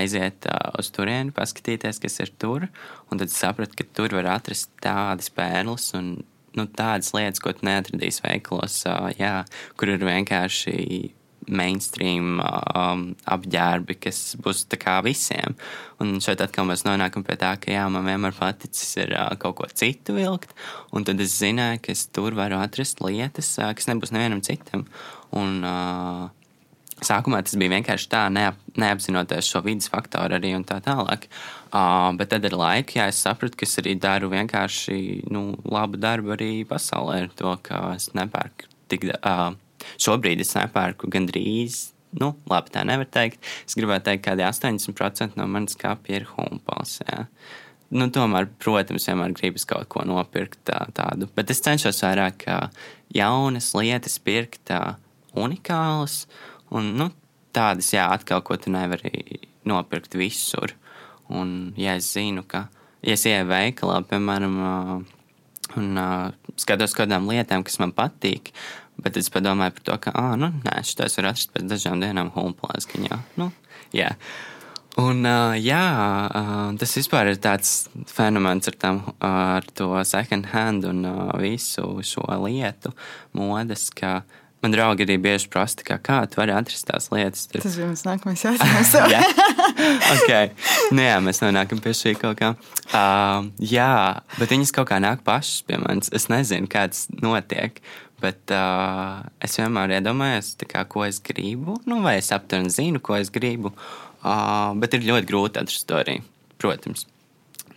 aiziet uh, uz turieni, paskatīties, kas ir tur. Un tad sapratu, ka tur var atrast tādas pērles un nu, tādas lietas, ko tu neatradīsi veikalos, uh, jā, kur ir vienkārši mainstream um, apģērbi, kas būs tā kā visiem. Un šeit atkal mēs nonākam pie tā, ka jā, man vienmēr paticis ir uh, kaut ko citu vilkt, un tad es zināju, ka es tur varu atrast lietas, uh, kas nebūs nevienam citam. Un, uh, Sākumā tas bija vienkārši tā, neap, neapzinoties šo vidas faktoru arī un tā tālāk. Uh, bet tad ar laiku, jā, es sapratu, ka es arī daru vienkārši nu, labu darbu arī pasaulē ar to, ka es nepērku tik, uh, šobrīd es nepērku gandrīz. Nu, labi, tā nevar teikt. Es gribētu teikt, ka 80% no manas kapja ir humpals. Jā. Nu, tomēr, protams, vienmēr gribas kaut ko nopirkt tā, tādu. Bet es cenšos vairāk jaunas lietas pirkt, tā, unikālas. Un, nu, tādas, jā, atkal, ko tu nevari nopirkt visur. Un, ja es zinu, ka, ja es ieeju veikalā, piemēram, un skatos kādām lietām, kas man patīk, bet es padomāju par to, ka, ah, nu, nē, šitais var atrast pēc dažām dienām humplēskiņā. Nu, jā. Un, uh, jā, uh, tas vispār ir tāds fenomens ar, tam, ar to second hand un uh, visu šo lietu, modes, ka uh, Man draugi arī bieži prasa, kā, kā tu vari atrast tās lietas. Tur. Tas bija mans nākamais jautājums. jā, okay. nu, jā, mēs nonākam pie šī kaut kā. Uh, jā, bet viņas kaut kā nāk pašas pie manis. Es nezinu, kā tas notiek. Bet uh, es vienmēr iedomājos, kā, ko es gribu, nu, vai es aptuveni zinu, ko es gribu. Uh, bet ir ļoti grūti atrast to arī, protams.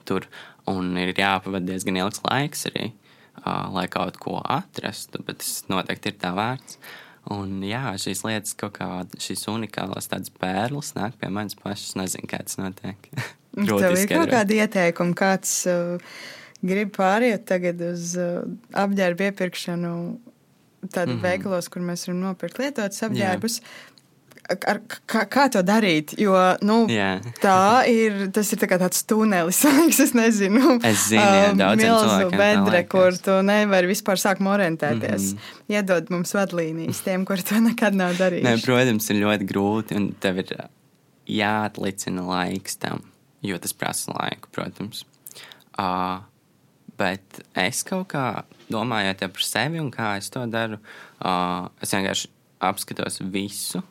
Tur un ir jāpavada diezgan ilgs laiks arī. Uh, lai kaut ko atrastu, bet tas noteikti ir tā vērts. Un jā, šīs lietas, kā šīs unikālās tādas pērles nāk pie manis pašas. Nezinu, kā tas notiek. Tev ir kaut kāda ieteikuma, kāds uh, grib pāriet tagad uz uh, apģērbu iepirkšanu tādu mm -hmm. veikalos, kur mēs varam nopirkt lietotus apģērbus. Jā ar, kā, kā to darīt. Jo nu, yeah. tā ir, tas ir tā tāds tunelis, liekas, es nezinu. Es zinu, jā, um, milzu bedre, kur tu nevari vispār sākt orientēties. Mm -hmm. Iedod mums vadlīnijas tiem, kuri to nekad nav darījuši. Ne, protams, ir ļoti grūti, un tev ir jāatlicina laiks tam, jo tas prasa laiku, protams. Uh, bet es kaut kā domājot par sevi un kā es to daru, uh, es vienkārši apskatos visu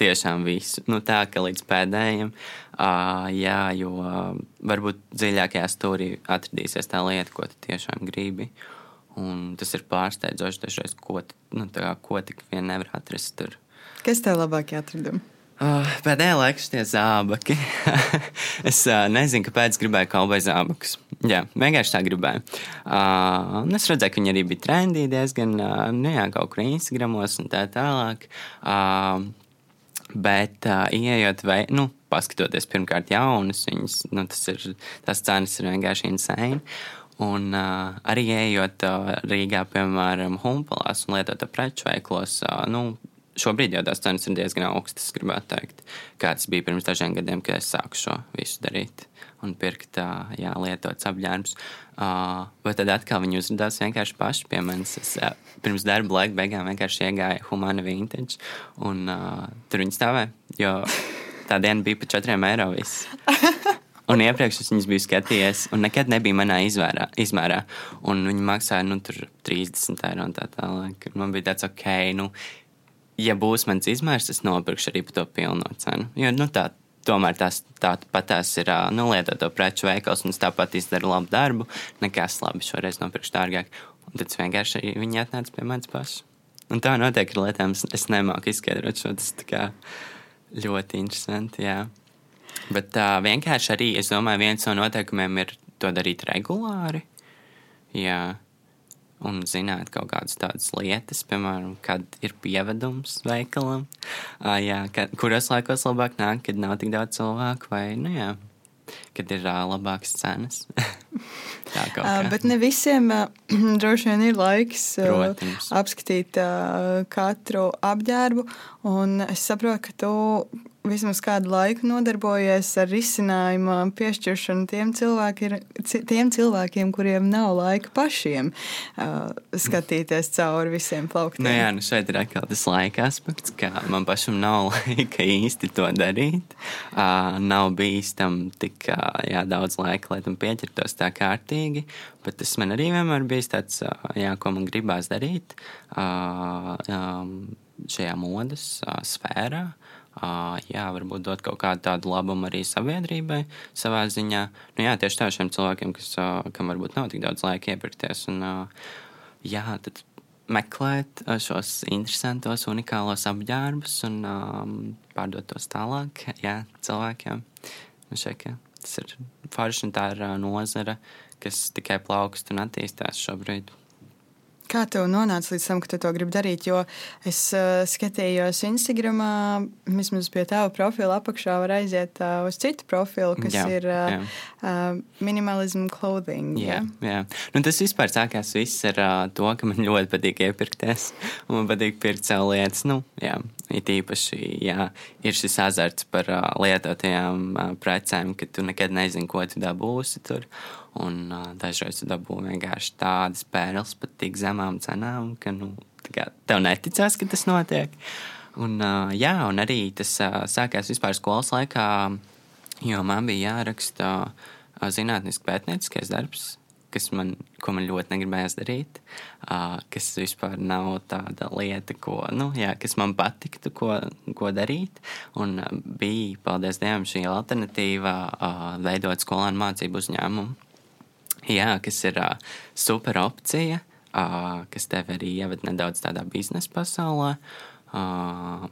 tiešām visu. Nu, tā ka līdz pēdējiem, uh, jā, jo uh, varbūt dziļākajā stūrī atradīsies tā lieta, ko tu tiešām gribi. Un tas ir pārsteidzoši dažreiz, ko, nu, kā, ko tik vien nevar atrast tur. Kas tev labākie atradumi? Uh, pēdējā laikā šie zābaki. es uh, nezinu, kāpēc gribēju kauboju zābakus. Jā, vienkārši tā gribēju. Uh, es redzēju, ka viņi arī bija trendī diezgan, uh, nu jā, kaut kur Instagramos un tā tālāk. Uh, Bet, uh, ieejot, vai, nu, paskatoties pirmkārt jaunas, viņas, nu, tas ir, tās cenas ir vienkārši insane. Un uh, arī ejot uh, Rīgā, piemēram, Humpalās un lietot preču veiklos, uh, nu, šobrīd jau tās cenas ir diezgan augstas, gribētu teikt, kāds bija pirms dažiem gadiem, kad es sāku šo visu darīt un pirkt jā, lietotus apģērbus. Bet tad atkal viņi uzrādījās vienkārši paši pie manis. Es pirms darba laika beigām vienkārši iegāju Humana Vintage, un uh, tur viņi stāvēja. Jo tā diena bija par 4 eiro. Viss. Un iepriekš es viņus biju skatījies, un nekad nebija manā izvērā, izmērā. Un viņi maksāja nu, 30 eiro un tā tālāk. Man bija tāds, ok, nu, ja būs mans izmērs, es nopirkšu arī par to pilno cenu. Jo nu, tā, tomēr tās tāpat tās ir nu, lietoto preču veikals, un es tāpat izdaru labu darbu. Nekas labi šoreiz nopirkšu dārgāk. Un tad vienkārši viņi atnāca pie manis pašas. Un tā notiek ar lietām. Es nemāku izskaidrot šo. Tas ļoti interesanti. Jā. Bet tā vienkārši arī, es domāju, viens no noteikumiem ir to darīt regulāri. Jā un zināt kaut kādas tādas lietas, piemēram, kad ir pievedums veikalam, uh, jā, kad, kuros laikos labāk nāk, kad nav tik daudz cilvēku, vai, nu jā, kad ir uh, labākas cenas. Tā kā. Uh, bet ne visiem uh, droši vien ir laiks uh, apskatīt uh, katru apģērbu, un es saprotu, ka tu vismaz kādu laiku nodarbojies ar risinājumu piešķiršanu tiem, cilvēki, tiem cilvēkiem, kuriem nav laika pašiem uh, skatīties cauri visiem plauktiem. Nu jā, nu šeit ir atkal tas laika aspekts, ka man pašam nav laika īsti to darīt. Uh, nav bijis tam tik uh, jā, daudz laika, lai tam pieķertos tā kārtīgi, bet tas man arī vienmēr bijis tāds, uh, jā, ko man gribās darīt uh, um, šajā modes uh, sfērā. Uh, jā, varbūt dot kaut kādu tādu labumu arī sabiedrībai savā ziņā. Nu, jā, tieši tā šiem cilvēkiem, kas, kam varbūt nav tik daudz laika iepirkties. Un, jā, tad meklēt šos interesantos, unikālos apģērbus un um, pārdot tos tālāk jā, cilvēkiem. Man šķiet, ka tas ir forši un tā ir nozara, kas tikai plaukst un attīstās šobrīd. Kā tev nonāca līdz tam, ka tu to gribi darīt? Jo es uh, skatījos Instagram, vismaz pie tava profila apakšā var aiziet uh, uz citu profilu, kas jā, ir uh, jā. uh, minimalism clothing. Jā, jā. jā. Nu, tas vispār sākās viss ar uh, to, ka man ļoti patīk iepirkties. Man patīk pirkt sev lietas. Nu, jā, it īpaši, jā, ir šis azarts par uh, lietotajām uh, precēm, ka tu nekad nezini, ko tu dabūsi tur. Un uh, dažreiz dabū vienkārši tādas pērles par tik zemām cenām, ka nu, tev neticās, ka tas notiek. Un, uh, jā, un arī tas uh, sākās vispār skolas laikā, jo man bija jāraksta uh, zinātnisks pētnieciskais darbs, kas man, ko man ļoti negribējās darīt, uh, kas vispār nav tāda lieta, ko, nu, jā, kas man patiktu, ko, ko darīt. Un uh, bija, paldies Dievam, šī alternatīva uh, veidot skolēnu mācību uzņēmumu Jā, kas ir uh, super opcija, uh, kas tev arī ievada nedaudz tādā biznesa pasaulē. Uh,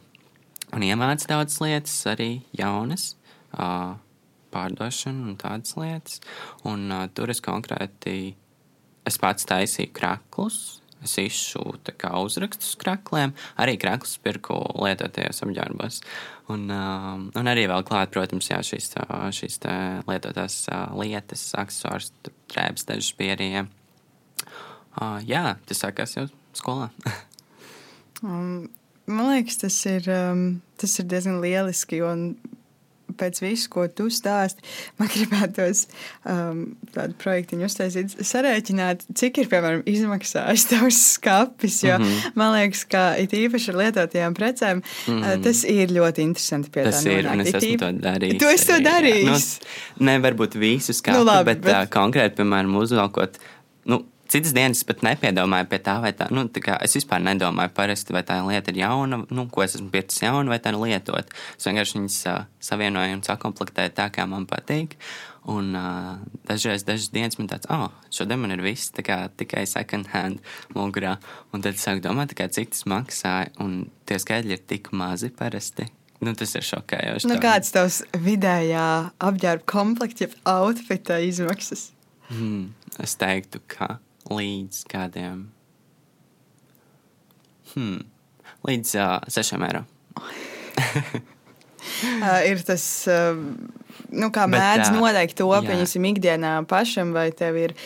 un iemāca daudzas lietas, arī jaunas, uh, pārdošanu un tādas lietas. Un uh, tur es konkrēti, es pats taisīju kraklus, Es izšūtu uzrakstus krākliem, arī krāklus pirku lietotajos apģērbos. Un, uh, un arī vēl klāt, protams, jā, šīs, šīs lietotās uh, lietas, accessors, drēbes, dažas pierīja. Uh, jā, tas sākās jau skolā. um, man liekas, tas ir, um, tas ir diezgan lieliski. Un pēc visu, ko tu stāsti, man gribētos um, tādu projektu uztaisīt, sarēķināt, cik ir, piemēram, izmaksājis tavs skapis. Jo mm -hmm. man liekas, ka it īpaši ar lietotajām precēm mm -hmm. tas ir ļoti interesanti. Tas ir, nonākt. un es esmu to darījis. Tu esi to darījis? Nu, nevar būt visu skapu, nu, labi, bet, bet... Uh, konkrēti, piemēram, uzvelkot. Nu, citas dienas pat nepiedomāju pie tā, vai tā, nu, tā kā es vispār nedomāju parasti, vai tā lieta ir jauna, nu, ko es esmu pircis jaunu, vai tā ir lietot. Es vienkārši viņas uh, savienoju un sakomplektēju tā, kā man patīk. Un uh, dažreiz, dažas dienas man tāds, oh, šodien man ir viss kā, tikai second hand mugurā. Un tad sāku domāt, kā, cik tas maksāja, un tie skaidri ir tik mazi parasti. Nu, tas ir šokējoši. Nu, kāds tavs vidējā apģērba komplekta, jeb outfita izmaksas? Hmm, es teiktu, ka līdz kādiem hmm, līdz uh, sešiem eiro. uh, ir tas, uh, nu, kā Bet, mēdz noteikt to, pieņemsim, ikdienā pašam, vai tev ir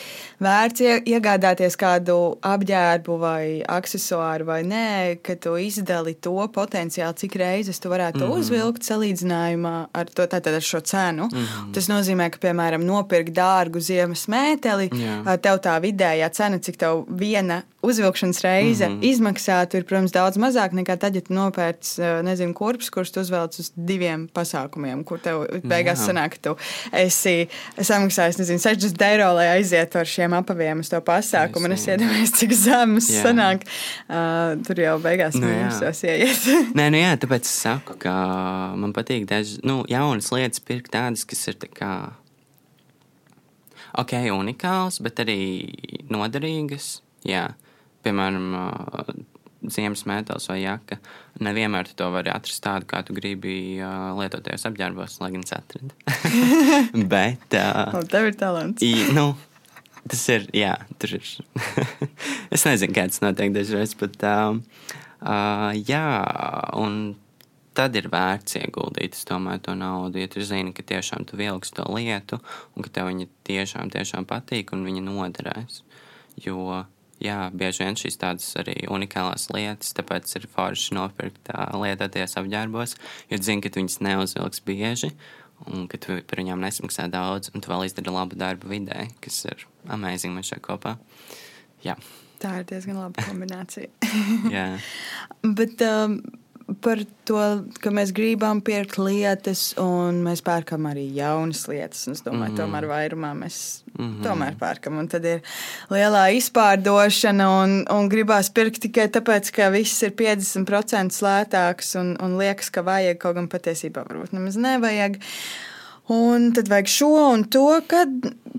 vērts iegādāties kādu apģērbu vai accessoāru vai nē, ka tu izdali to potenciāli, cik reizes tu varētu mm -hmm. uzvilkt salīdzinājumā ar, to, tātad ar šo cenu. Mm -hmm. Tas nozīmē, ka, piemēram, nopirkt dārgu ziemas mēteli, Jā. tev tā vidējā cena, cik tev viena uzvilkšanas reize mm -hmm. izmaksātu, ir, protams, daudz mazāk nekā tad, ja tu nopērci, nezinu, kurpes, kurus tu uzvelc uz diviem pasākumiem, kur tev beigās Jā. sanāk, ka tu esi samaksājis, nezinu, 60 eiro, lai aizietu ar šiem apaviem uz to pasākumu. Es, es iedomājos, cik zemes sanāk. Uh, tur jau beigās nu, mūsos ieiet. Nē, nu jā, tāpēc es saku, ka man patīk dažas nu, jaunas lietas pirkt tādas, kas ir tā kā. Ok, unikāls, bet arī noderīgas. Jā, piemēram, uh, ziemas mētelis vai jaka. Nevienmēr to vari atrast tādu, kā tu gribi uh, lietoties apģērbos, lai gan es atradu. Bet. Uh, tev ir talants. I, nu, Tas ir, jā, tur ir. es nezinu, kāds notiek dažreiz, bet uh, uh, jā, un tad ir vērts ieguldīt, domāju, to naudu, ja tu zini, ka tiešām tu vilksi to lietu, un ka tev viņa tiešām, tiešām patīk, un viņa noderēs. Jo, jā, bieži vien šīs tādas arī unikālās lietas, tāpēc ir forši nopirkt uh, lietoties apģērbos, jo zini, ka viņas neuzvilks bieži, un ka tu par viņām nesmaksā daudz, un tu vēl izdari labu darbu vidē, kas ir amazing mēs šeit kopā. Jā. Tā ir diezgan laba kombinācija. Jā. Bet um, par to, ka mēs gribam pirkt lietas, un mēs pērkam arī jaunas lietas. Es domāju, mm. tomēr vairumā mēs mm -hmm. tomēr pērkam. Un tad ir lielā izpārdošana, un, un gribās pirkt tikai tāpēc, ka viss ir 50% lētāks un, un liekas, ka vajag kaut gan patiesībā varbūt nemaz nevajag. Un tad vajag šo un to. Kad,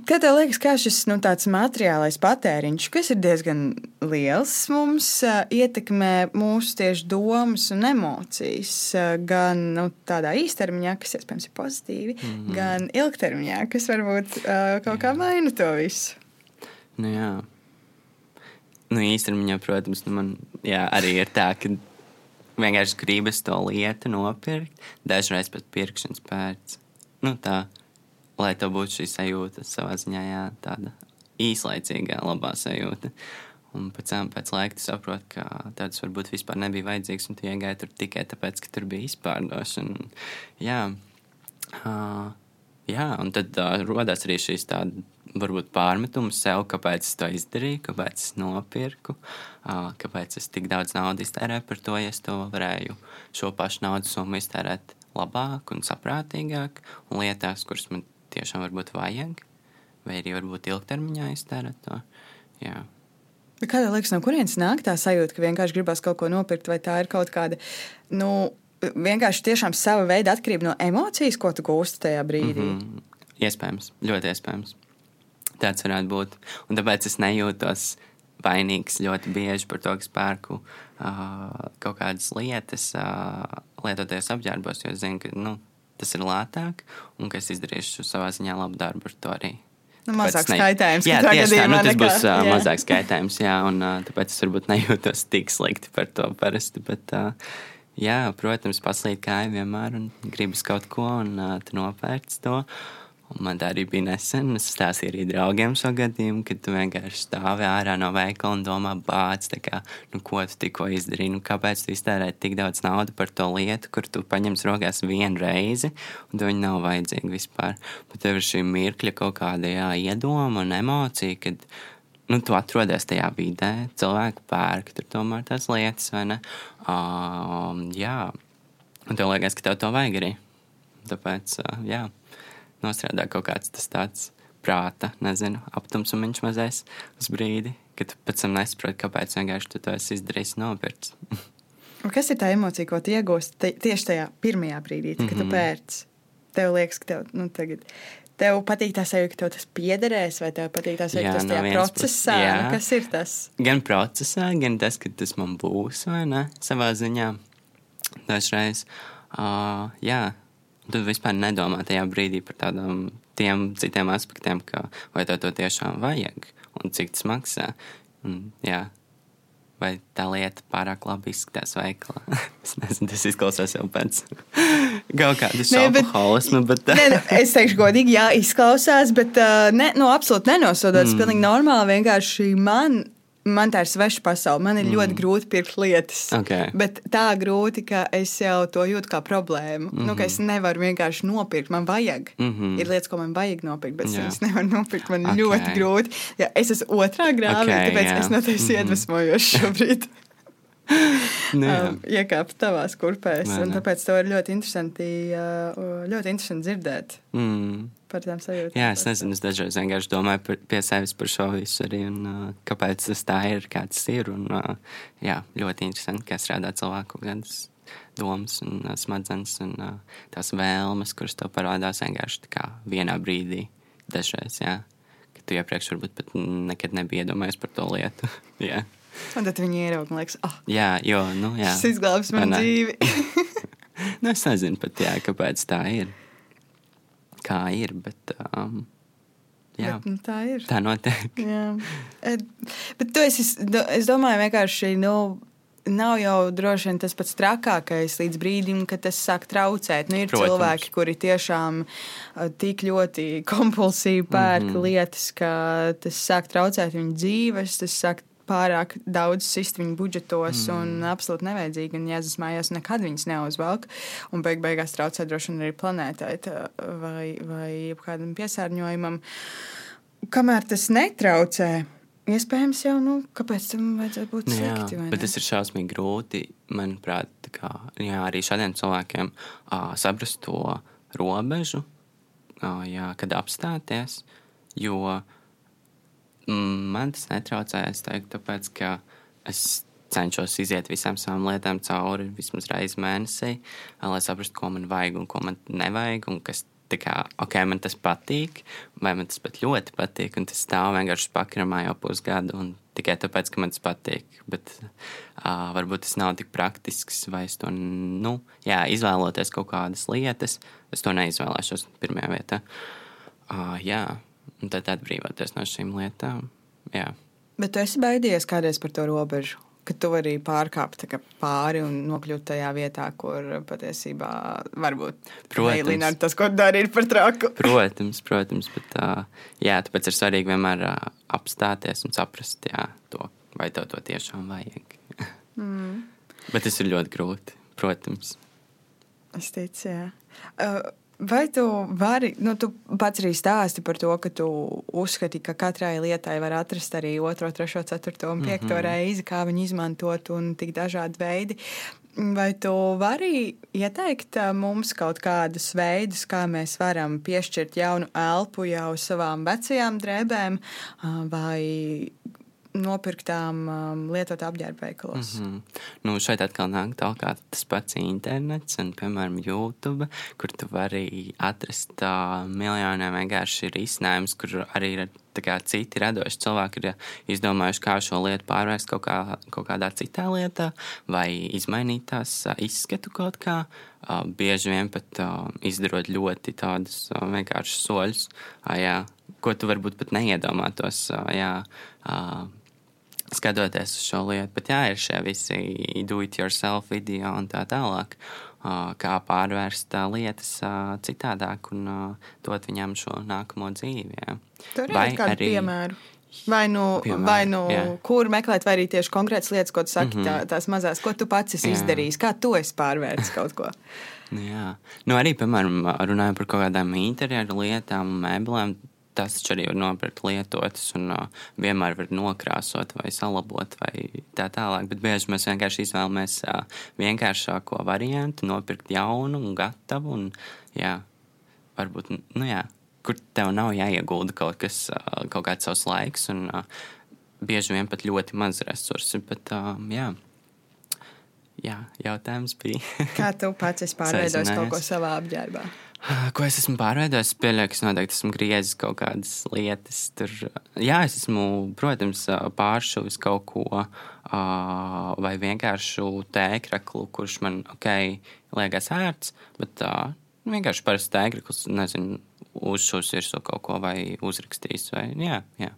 kad tev liekas, kā šis nu, materiālais patēriņš, kas ir diezgan liels, mums ietekmē mūsu tieši domas un emocijas, gan nu, tādā īstermiņā, kas iespējams ir pozitīvi, mm -hmm. gan ilgtermiņā, kas varbūt uh, kaut kā maina to visu. Nu, jā. Nu, īstenībā, protams, nu man jā, arī ir tā, ka vienkārši gribas to lietu nopirkt, dažreiz pat pirkšanas pēc nu, tā, lai tev būtu šī sajūta savā ziņā, jā, tāda īslaicīga, labā sajūta. Un pēc tam, pēc laika, tu saproti, ka tāds varbūt vispār nebija vajadzīgs, un tu iegāji tur tikai tāpēc, ka tur bija izpārdošana. Jā, uh, jā un tad uh, radās arī šīs tādas, varbūt pārmetums sev, kāpēc es to izdarīju, kāpēc es nopirku, uh, kāpēc es tik daudz naudas iztērēju par to, ja es to varēju šo pašu naudas summu iztērēt labāk un saprātīgāk, un lietās, kuras man tiešām varbūt vajag, vai arī varbūt ilgtermiņā iztērēt to. Jā. Kāda liekas, no kurienes nāk tā sajūta, ka vienkārši gribās kaut ko nopirkt, vai tā ir kaut kāda, nu, vienkārši tiešām sava veida atkarība no emocijas, ko tu gūsti tajā brīdī? Mm -hmm. Iespējams, ļoti iespējams. Tāds varētu būt. Un tāpēc es nejūtos vainīgs ļoti bieži par to, ka pērku uh, kaut kādas lietas, uh, lietoties apģērbos, jo es zinu, ka nu, tas ir lētāk un ka es izdarīšu savā ziņā labu darbu ar to arī. Nu, mazāk skaitējums. Jā, tieši tā, nu, tas nekā, būs uh, jā. mazāk skaitējums, jā, un uh, tāpēc es varbūt nejūtos tik slikti par to parasti, bet, uh, jā, protams, paslīt kāju vienmēr un gribas kaut ko un uh, tu nopērts to. Uh, Un man tā arī bija nesen. Es stāstīju arī draugiem šo gadījumu, kad tu vienkārši stāvi ārā no veikala un domā, bāc, kā, nu, ko tu tikko izdarīji. Nu, kāpēc tu iztērēji tik daudz naudas par to lietu, kur tu paņemsi rokās vienu reizi, un viņa nav vajadzīga vispār. Bet tev ir šī mirkļa kaut kāda jā, iedoma un emocija, kad nu, tu atrodies tajā vidē, cilvēki pērk tur tomēr tās lietas, vai ne? Um, jā, un tev liekas, ka tev to vajag arī. Tāpēc, uh, jā nostrādā kaut kāds tas tāds prāta, nezinu, aptumsumiņš mazais uz brīdi, kad pēc tam nesaproti, kāpēc vienkārši tu to esi izdarījis nopirkt. Kas ir tā emocija, ko tu iegūsti tieši tajā pirmajā brīdī, kad mm -hmm. tu mhm. pērci? Tev liekas, ka tev, nu, tagad, tev patīk tā sajūta, ka tev tas piederēs, vai tev patīk tā sajūta, ka tas tajā procesā, jā. nu, kas ir tas? Gan procesā, gan tas, ka tas man būs, vai ne, savā ziņā. Dažreiz, uh, jā, Tu vispār nedomā tajā brīdī par tādiem tiem citiem aspektiem, ka vai tev to tiešām vajag un cik tas maksā. Un, jā, vai tā lieta pārāk labi izskatās veikalā. es nezinu, tas izklausās jau pēc kaut kāda šauholisma. Bet... nē, nē, es teikšu godīgi, jā, izklausās, bet uh, ne, nu, absolūti nenosodot. Tas mm. pilnīgi normāli. Vienkārši man man tā ir sveša pasaule. Man ir mm. ļoti grūti pirkt lietas. Okay. Bet tā grūti, ka es jau to jūtu kā problēmu. Mm -hmm. nu, es nevaru vienkārši nopirkt. Man vajag. Mm -hmm. Ir lietas, ko man vajag nopirkt, bet yeah. es nevaru nopirkt. Man okay. ļoti grūti. Ja, es esmu otrā grāmatā, okay, tāpēc yeah. es no tevis mm -hmm. iedvesmojos šobrīd. Nu, um, iekāpt tavās kurpēs. Tāpēc to ir ļoti interesanti, uh, ļoti interesanti dzirdēt. Mm par tām sajūtām. Jā, es nezinu, es dažreiz vienkārši domāju par, pie sevis par šo visu arī, un uh, kāpēc tas tā ir, kāds tas ir. Un, uh, jā, ļoti interesanti, kā strādā cilvēku kādas domas un uh, smadzenes un uh, tās vēlmes, kuras tev parādās vienkārši vienā brīdī dažreiz, jā. Ka tu iepriekš varbūt pat nekad nebija iedomājies par to lietu. Un tad viņi ierauga un liekas, ah, oh, jā, jo, nu, jā. Šis izglābs man dzīvi. nu, es nezinu pat, jā, kāpēc tā ir kā ir. Bet, um, Jā, bet, nu, tā ir. Tā notiek. Jā. Bet tu esi, es domāju, vienkārši. Nu, Nav jau droši vien tas pats trakākais līdz brīdim, kad tas sāk traucēt. Nu, ir Protams. cilvēki, kuri tiešām uh, tik ļoti kompulsīvi pērk mm -hmm. lietas, ka tas sāk traucēt viņu dzīves, tas sāk pārāk daudz sist viņu budžetos mm. un absolūti nevajadzīgi. Un Jēzus mājās nekad viņas neuzvelk. Un beig beigās traucē droši vien arī planētai vai, vai kādam piesārņojumam. Kamēr tas netraucē, iespējams jau, nu, kāpēc tam vajadzētu būt nu slikti? Jā, bet tas ir šausmīgi grūti, manuprāt, kā, jā, arī šādiem cilvēkiem uh, saprast to robežu, uh, jā, kad apstāties, jo uh, Man tas netraucē, es teiktu, tāpēc, ka es cenšos iziet visām savām lietām cauri vismaz reizi mēnesī, lai saprastu, ko man vajag un ko man nevajag, un kas kā, ok, man tas patīk, vai man tas pat ļoti patīk, un tas stāv vienkārši pakramā jau pusgadu, un tikai tāpēc, ka man tas patīk. Bet uh, varbūt tas nav tik praktisks, vai es to, nu, jā, izvēloties kaut kādas lietas, es to neizvēlēšos pirmajā vietā. Uh, jā, un tad atbrīvoties no šīm lietām. Jā. Bet tu esi baidījies kādreiz par to robežu? Ka tu vari pārkāpt pāri un nokļūt tajā vietā, kur patiesībā varbūt ar tas, ko dari, ir par traku. Protams, protams, bet jā, tāpēc ir svarīgi vienmēr apstāties un saprast, jā, to, vai tev to tiešām vajag. mm. Bet tas ir ļoti grūti, protams. Es ticu, jā. Uh, Vai tu vari, nu, tu pats arī stāsti par to, ka tu uzskati, ka katrai lietai var atrast arī otro, trešo, ceturto un piekto mm -hmm. reizi, kā viņu izmantot, un tik dažādi veidi. Vai tu vari ieteikt mums kaut kādus veidus, kā mēs varam piešķirt jaunu elpu jau savām vecajām drēbēm, vai nopirktām um, lietotā apģērba veikalos. Mm -hmm. nu, šeit atkal nāk tālāk tas pats internets, un, piemēram, YouTube, kur tu vari atrast uh, miljoniem vienkārši risinājumus, kur arī ir kā, citi radoši cilvēki ir izdomājuši, kā šo lietu pārvērst kaut, kā, kaut kādā citā lietā, vai izmainīt tās uh, izskatu kaut kā. Uh, bieži vien pat uh, izdarot ļoti tādus uh, vienkāršus soļus, uh, jā, ko tu varbūt pat neiedomātos. Uh, jā, uh, skatoties uz šo lietu. Bet jā, ir šie visi do-it-yourself video un tā tālāk. Kā pārvērst lietas citādāk un dot viņam šo nākamo dzīvi. Jā. Tur ir kādi arī... piemēri. Vai nu, Piemēr, vai nu kur meklēt, vai arī tieši konkrētas lietas, ko tu saki, mm -hmm. tā, tās mazās, ko tu pats esi jā. izdarījis, kā tu esi pārvērtis kaut ko. Nu jā, nu arī, piemēram, runājot par kaut kādām interjeru lietām, mēbelēm, tas taču arī var nopirkt lietotas un uh, vienmēr var nokrāsot vai salabot vai tā tālāk. Bet bieži mēs vienkārši izvēlamies uh, vienkāršāko variantu, nopirkt jaunu un gatavu. Un, jā, varbūt, nu jā, kur tev nav jāiegulda kaut kas, uh, kaut kāds savs laiks un uh, bieži vien pat ļoti maz resursi. Bet, uh, jā. Jā, jautājums bija. Kā tu pats esi pārveidojis kaut ko savā apģērbā? Ko es esmu pārveidojis? Es pieļauju, ka es noteikti esmu griezis kaut kādas lietas. Tur, jā, es esmu, protams, pāršuvis kaut ko, vai vienkārši tēkraklu, kurš man, ok, liekas ērts, bet vienkārši parasts tēkrakls, nezinu, uzšūs virsū kaut ko vai uzrakstījis, vai jā, jā.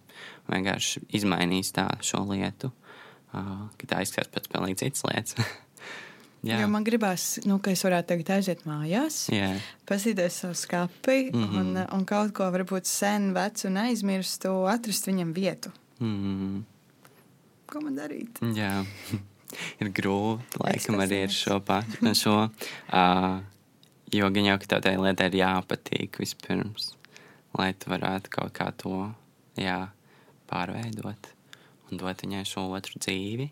vienkārši izmainījis tā šo lietu, ka tā izskatās pēc pilnīgi citas lietas. Jā. Jo man gribās, nu, ka es varētu tagad aiziet mājās, yeah. paskatīties savu skati mm -hmm. un, un kaut ko varbūt sen, vecu un aizmirstu, atrast viņam vietu. Mm -hmm. Ko man darīt? Jā, ir grūti, laikam arī ar šo pašu. Šo, uh, jo gan jau, tai lietai ir jāpatīk vispirms, lai tu varētu kaut kā to jā, pārveidot un dot viņai šo otru dzīvi.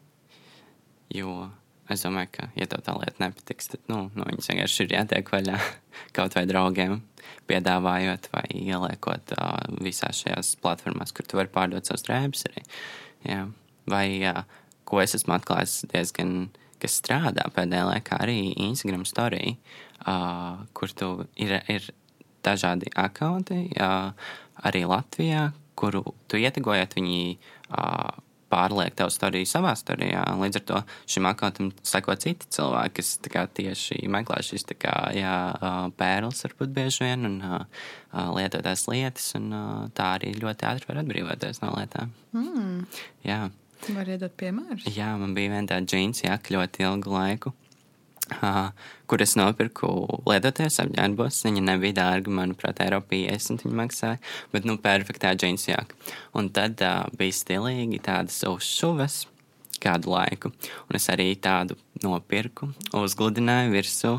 Jo Es domāju, ka, ja tev tā lieta nepatiks, tad nu, nu, viņas vienkārši ir jātiek vaļā kaut vai draugiem, piedāvājot vai ieliekot uh, visās šajās platformās, kur tu vari pārdot savus drēbes arī. Jā. Vai uh, ko es esmu atklājis diezgan, kas strādā pēdējā laikā, arī Instagram story, uh, kur tu ir, ir dažādi akkaunti, uh, arī Latvijā, kuru tu ietegojot viņi. Uh, pārliek tavu storiju savā storijā. Līdz ar to šim akontam seko citi cilvēki, kas kā, tieši meklē šīs kā, jā, pērles, varbūt bieži vien, un lietotās lietas, un tā arī ļoti ātri var atbrīvoties no lietām. Mm. Jā. Var iedot piemērus? Jā, man bija viena tāda džins jaka ļoti ilgu laiku uh, kur es nopirku lietoties apģērbos. Viņa nebija dārga, manuprāt, Eiropā 50 viņa maksāja, bet, nu, perfektā džins jāka. Un tad uh, bija stilīgi tādas uzšuves kādu laiku. Un es arī tādu nopirku, uzgludināju virsū.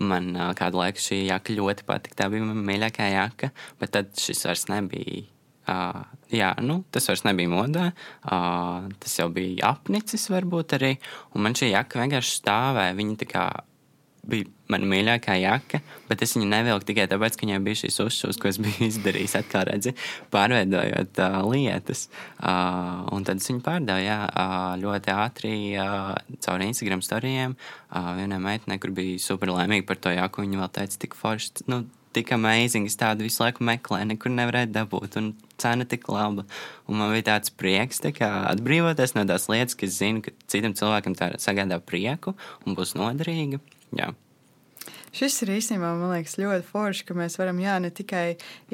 Man uh, kādu laiku šī jaka ļoti patika. Tā bija mana mīļākā jaka, bet tad šis vairs nebija Uh, jā, nu, tas vairs nebija modā. Uh, tas jau bija apnicis, varbūt arī. Un man šī jaka vienkārši stāvēja. Viņa tā kā bija mana mīļākā jaka, bet es viņu nevilku tikai tāpēc, ka viņai bija šīs uzšūs, ko es biju izdarījis, atkal redzi, pārveidojot uh, lietas. Uh, un tad es viņu pārdevu jā, uh, ļoti ātri uh, caur Instagram storijiem. Uh, vienai meitenei, kur bija super laimīga par to jaku, viņa vēl teica, tik forši. Nu, tik amazing, es tādu visu laiku meklēju, nekur nevarēju dabūt, un cena tik laba. Un man bija tāds prieks, tā kā atbrīvoties no tās lietas, ka es zinu, ka citam cilvēkam tā sagādā prieku un būs noderīga. Jā. Šis ir īstenībā liekas, ļoti forši, ka mēs varam jā, ne tikai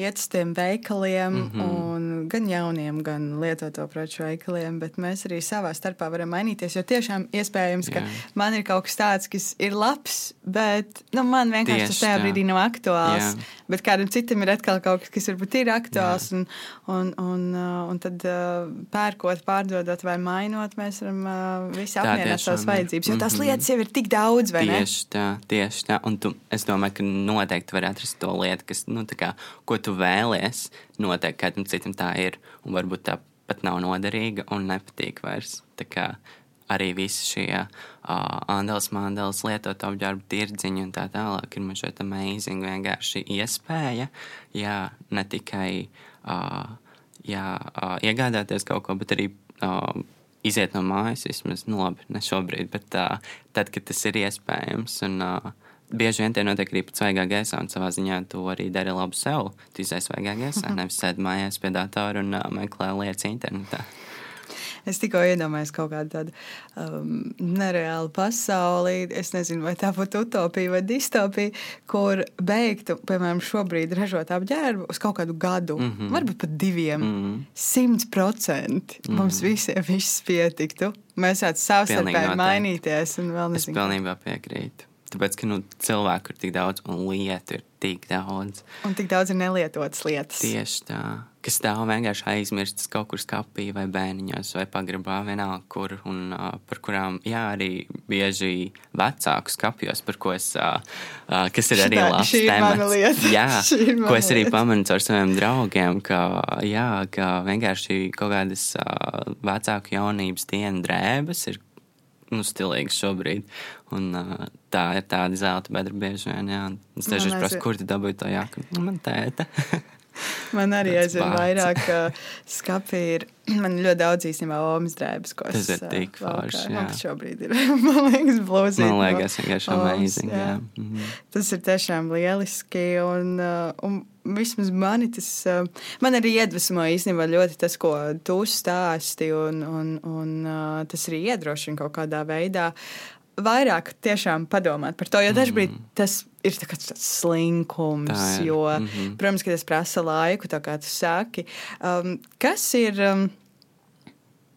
iet uz tiem veikaliem, mm -hmm. gan jauniem, gan lietoto preču veikaliem, bet mēs arī savā starpā varam mainīties. Jo tiešām iespējams, ka jā. man ir kaut kas tāds, kas ir labs, bet nu, man vienkārši tas tajā brīdī nav aktuāls. Jā. Bet kādam citam ir atkal kaut kas, kas varbūt ir aktuāls. Un, un, un, uh, un tad uh, pērkot, pārdodot vai mainot, mēs varam uh, visi apmierināt savas vajadzības. Jo tās -hmm. lietas jau ir tik daudz, vai tieši ne? Tieši tā, tieši tā. Un tu es domāju, ka noteikti var atrast to lietu, kas, nu, kā, ko tu vēlies. Noteikti kādam citam tā ir, un varbūt tā pat nav noderīga un nepatīk vairs. Tā kā arī visi šie uh, andels, mandels, lietot apģērbu tirdziņi un tā tālāk ir man šeit amazing vienkārši iespēja, jā, ne tikai uh, jā, uh, iegādāties kaut ko, bet arī uh, iziet no mājas vismaz, nu labi, ne šobrīd, bet uh, tad, kad tas ir iespējams un uh, bieži vien tie notiek arī pat svaigā gaisā, un savā ziņā tu arī dari labu sev. Tu izai svaigā gaisā, mhm. nevis sēdi mājās pie datora un uh, meklē lietas internetā. Es tikko iedomājos kaut kādu tādu um, nereālu pasauli. Es nezinu, vai tā būtu utopija vai distopija, kur beigtu, piemēram, šobrīd ražot apģērbu uz kaut kādu gadu, mm -hmm. varbūt pat diviem. Simt mm -hmm. procenti mm -hmm. mums visiem viss pietiktu. Mēs varētu savstarpēji mainīties un vēl nezinu. Es pilnībā piekrītu. Tāpēc, ka nu, cilvēku ir tik daudz un lietu ir tik daudz. Un tik daudz ir nelietotas lietas. Tieši tā. Kas stāv vienkārši aizmirstas kaut kur skapī vai bērniņos vai pagrabā vienalga kur. Un uh, par kurām, jā, arī bieži vecāku skapjos, par ko es, uh, uh, kas ir arī Šitā, labs temats. Jā, ko es arī pamanu ar saviem draugiem, ka, jā, ka vienkārši kaut kādas uh, vecāku jaunības dienu drēbes ir nu, stilīgs šobrīd. Un, uh, tā ir tāda zelta bedra bieži vien. Jā. Es tieši prasu, kur tu dabūji to jāku. Nu, man tēta. Man arī aizvien vairāk skati ir. Man ļoti daudz īstenībā omas drēbes, ko es. Ir tik forši. Jā, tas šobrīd ir. man liekas, blūzīt. Man liekas, vienkārši amazing. Jā. Jā. Mm -hmm. Tas ir tiešām lieliski. Un, un vismaz mani tas, man arī iedvesmoja īstenībā ļoti tas, ko tu stāsti. Un, un, un tas arī iedrošina kaut kādā veidā vairāk tiešām padomāt par to, jo dažkārt mm. tas ir tā tāds slinkums, tā ir. jo, mm -hmm. protams, tas prasa laiku, kā tu saki. Um, kas ir. Um,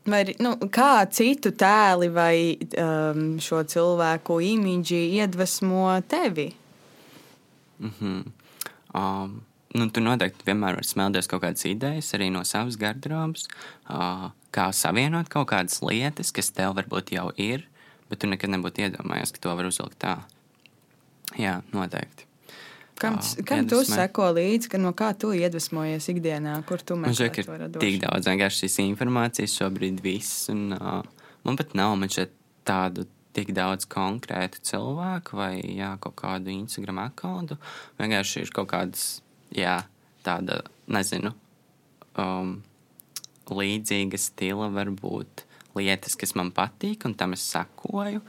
Vai, nu, kā citu tēli vai um, šo cilvēku imīģi iedvesmo tevi? Mm -hmm. um, nu, tu noteikti vienmēr vari smelties kaut kādas idejas arī no savas garderobas, uh, kā savienot kaut kādas lietas, kas tev varbūt jau ir, bet tu nekad nebūtu iedomājies, ka to var uzvilkt tā. Jā, noteikti. Kam, uh, kam tu seko līdzi, no kā tu iedvesmojies ikdienā, kur tu meklē to radošu? Tik daudz vienkārši šīs informācijas šobrīd viss, un uh, man pat nav, man šeit tādu tik daudz konkrētu cilvēku vai jā, kaut kādu Instagram akkontu. Vienkārši ir kaut kādas, jā, tāda, nezinu, um, līdzīga stila varbūt lietas, kas man patīk, un tam es sekoju.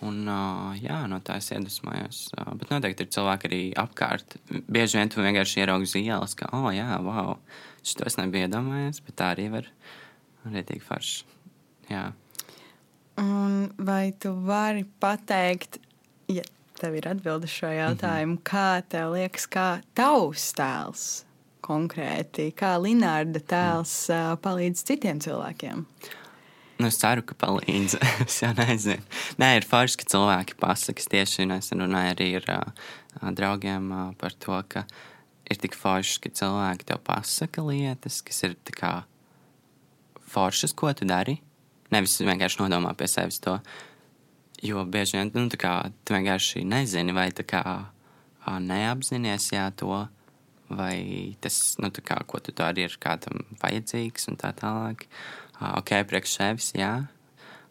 Un, uh, jā, no tā es iedvesmojos. Uh, bet noteikti ir cilvēki arī apkārt. Bieži vien tu vienkārši ieraugi uz ielas, ka, oh, jā, wow, šito es nebiju iedomājies, bet tā arī var arī tik forši. Jā. Un vai tu vari pateikt, ja tev ir atbilde šo jautājumu, mm -hmm. kā tev liekas, kā tavs tēls konkrēti, kā Linārda tēls mm. palīdz citiem cilvēkiem? Uh, Nu, es ceru, ka palīdz. es jau nezinu. Nē, ir forši, ka cilvēki pasakā. Tieši nesen runāju arī ar uh, draugiem uh, par to, ka ir tik forši, ka cilvēki tev pasaka lietas, kas ir kā foršas, ko tu dari. Nevis vienkārši nodomā pie sevis to. Jo bieži vien nu, kā, tu vienkārši nezini, vai tā kā uh, neapzinājies jā, to, vai tas, nu, kā, ko tu dari, ir kādam vajadzīgs un tā tālāk. Uh, ok, priekš sevis, jā.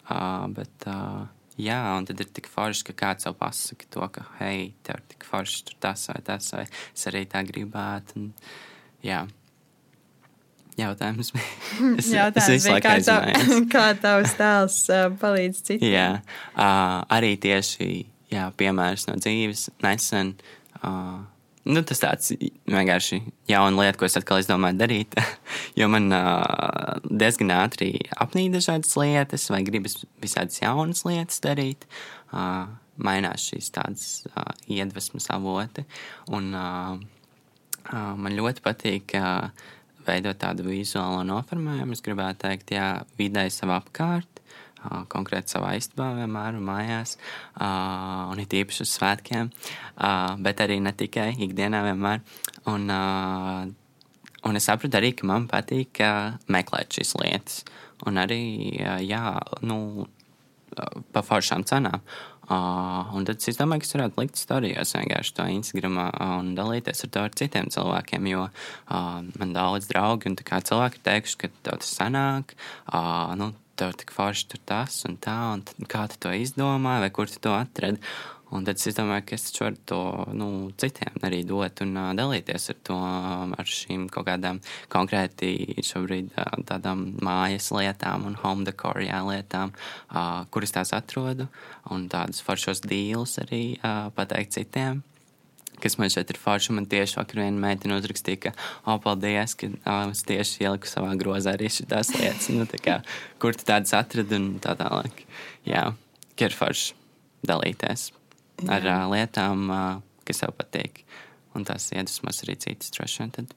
Uh, bet, uh, jā, un tad ir tik forši, ka kāds tev pasaka to, ka, hei, tev ir tik forši tur tas vai tas, vai es arī tā gribētu. Un, jā. Jautājums bija. Es, Jautājums es bija, kā, tav, kā tavs tēls uh, palīdz citiem? Jā, uh, arī tieši jā, piemērs no dzīves nesen. Uh, nu, tas tāds vienkārši jauna lieta, ko es atkal izdomāju darīt. jo man uh, diezgan ātri apnīk dažādas lietas, vai gribas visādas jaunas lietas darīt. Uh, mainās šīs tādas uh, iedvesmas avoti. Un, uh, uh, man ļoti patīk uh, veidot tādu vizuālo noformējumu. Es gribētu teikt, jā, vidē sev apkārt. Konkrēti savā istabā, vienmēr un mājās, uh, un it īpaši uz svētkiem, uh, bet arī ne tikai ikdienā, vienmēr. Un, uh, un es sapratu arī, ka man patīk uh, meklēt šīs lietas, un arī, uh, jā, nu, uh, pa foršām cenām. Uh, un tad es domāju, ka es varētu likt storijos vienkārši to Instagram un dalīties ar to ar citiem cilvēkiem. Jo uh, man daudz draugi un cilvēki ir teikuši, ka tev tas sanāk. Uh, nu, Tev tik forši tur tas un tā, un kā tu to izdomāji, vai kur tu to atradi. Un tad es domāju, ka es varu to nu, citiem arī dot un uh, dalīties ar to, ar šīm kaut kādām konkrēti šobrīd uh, tādām mājas lietām un home decor jā, lietām, uh, kuras tās atrodu, un tādus foršos dīlus arī uh, pateikt citiem kas man šeit ir forši. Man tieši vakar viena meitene uzrakstīja, ka, oh, paldies, ka oh, es tieši ieliku savā grozā arī šīs lietas. Nu, kā, kur tu tādas atradi un tā tālāk. Jā, ir forši dalīties ar uh, lietām, uh, kas tev patīk. Un tās iedvesmas arī citas droši vien.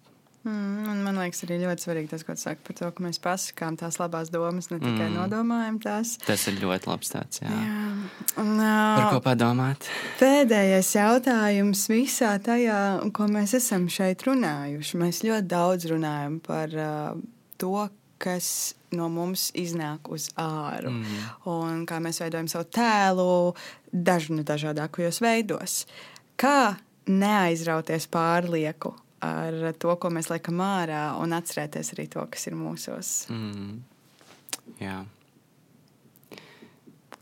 Mm, man liekas, arī ļoti svarīgi tas, ko tu saki par to, ka mēs pasakām tās labās domas, ne tikai mm. nodomājam tās. Tas ir ļoti labs tāds, jā. jā. Un, par ko padomāt? Pēdējais jautājums visā tajā, ko mēs esam šeit runājuši. Mēs ļoti daudz runājam par uh, to, kas no mums iznāk uz āru. Mm. Un kā mēs veidojam savu tēlu dažnu dažādākajos veidos. Kā neaizrauties pārlieku ar to, ko mēs liekam ārā, un atcerēties arī to, kas ir mūsos. Mm. Jā.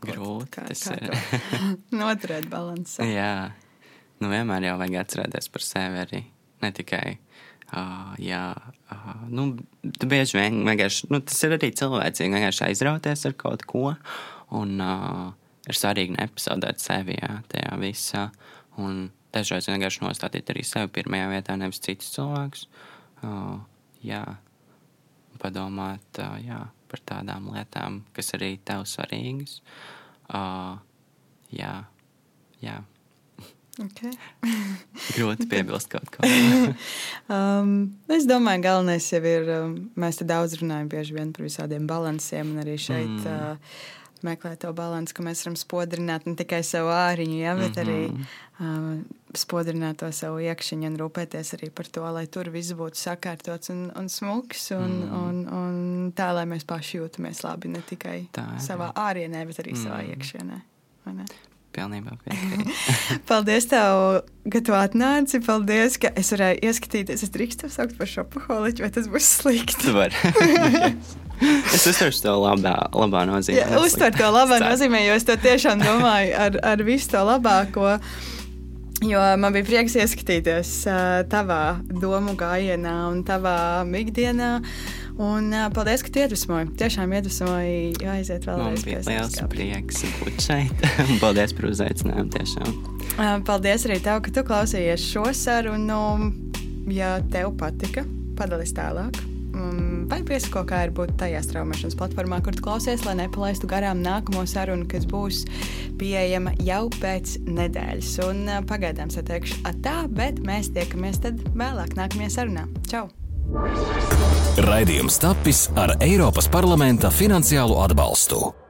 Grūti kā, tas kā ir. Noturēt balansu. Jā, nu vienmēr jau vajag atcerēties par sevi arī. Ne tikai, uh, jā, uh, nu, tu bieži vien vienkārši, nu, tas ir arī cilvēcīgi, vienkārši aizrauties ar kaut ko, un uh, ir svarīgi nepazaudēt sevi, jā, tajā visā. Un, dažreiz vienkārši nostādīt arī sevi pirmajā vietā, nevis citus cilvēkus. Uh, jā, padomāt uh, jā, par tādām lietām, kas arī tev svarīgas. Uh, jā, jā. Okay. Grūti piebilst kaut ko. um, es domāju, galvenais jau ir, um, mēs te daudz runājam par visādiem balansiem, un arī šeit mm. uh, meklēt to balansu, ka mēs varam spodrināt ne tikai savu āriņu, ja, bet mm -hmm. arī um, spodrināt to savu iekšķiņu un rūpēties arī par to, lai tur viss būtu sakārtots un, un smuks, un, mm. un, un tā, lai mēs paši jūtamies labi ne tikai tā, savā ārienē, bet arī mm. savā iekšienē. Pilnībā piekrītu. Paldies, tev, ka tu atnāci. Paldies, ka es varēju ieskatīties. Es drīkstu saukt par šopaholiķu, vai tas būs slikti? Tu vari. Es uztveru to labā, labā nozīmē. Jā, uztver to labā nozīmē, jo es to tiešām domāju ar, ar visu to labāko. Jo man bija prieks ieskatīties uh, tavā domu gājienā un tavā ikdienā. Un, uh, paldies, ka iedvesmoji. Tiešām iedvesmoji aiziet vēlreiz. Man bija liels prieks būt šeit. paldies par uzaicinājumu tiešām. Uh, paldies arī tev, ka tu klausījies šo sarunu. Ja tev patika, padalies tālāk vai piesako, kā ir būt tajā straumēšanas platformā, kur klausies, lai nepalaistu garām nākamo sarunu, kas būs pieejama jau pēc nedēļas. Un pagaidām sateikšu atā, bet mēs tiekamies tad vēlāk nākamajā sarunā. Čau! Raidījums tapis ar Eiropas parlamenta finansiālu atbalstu.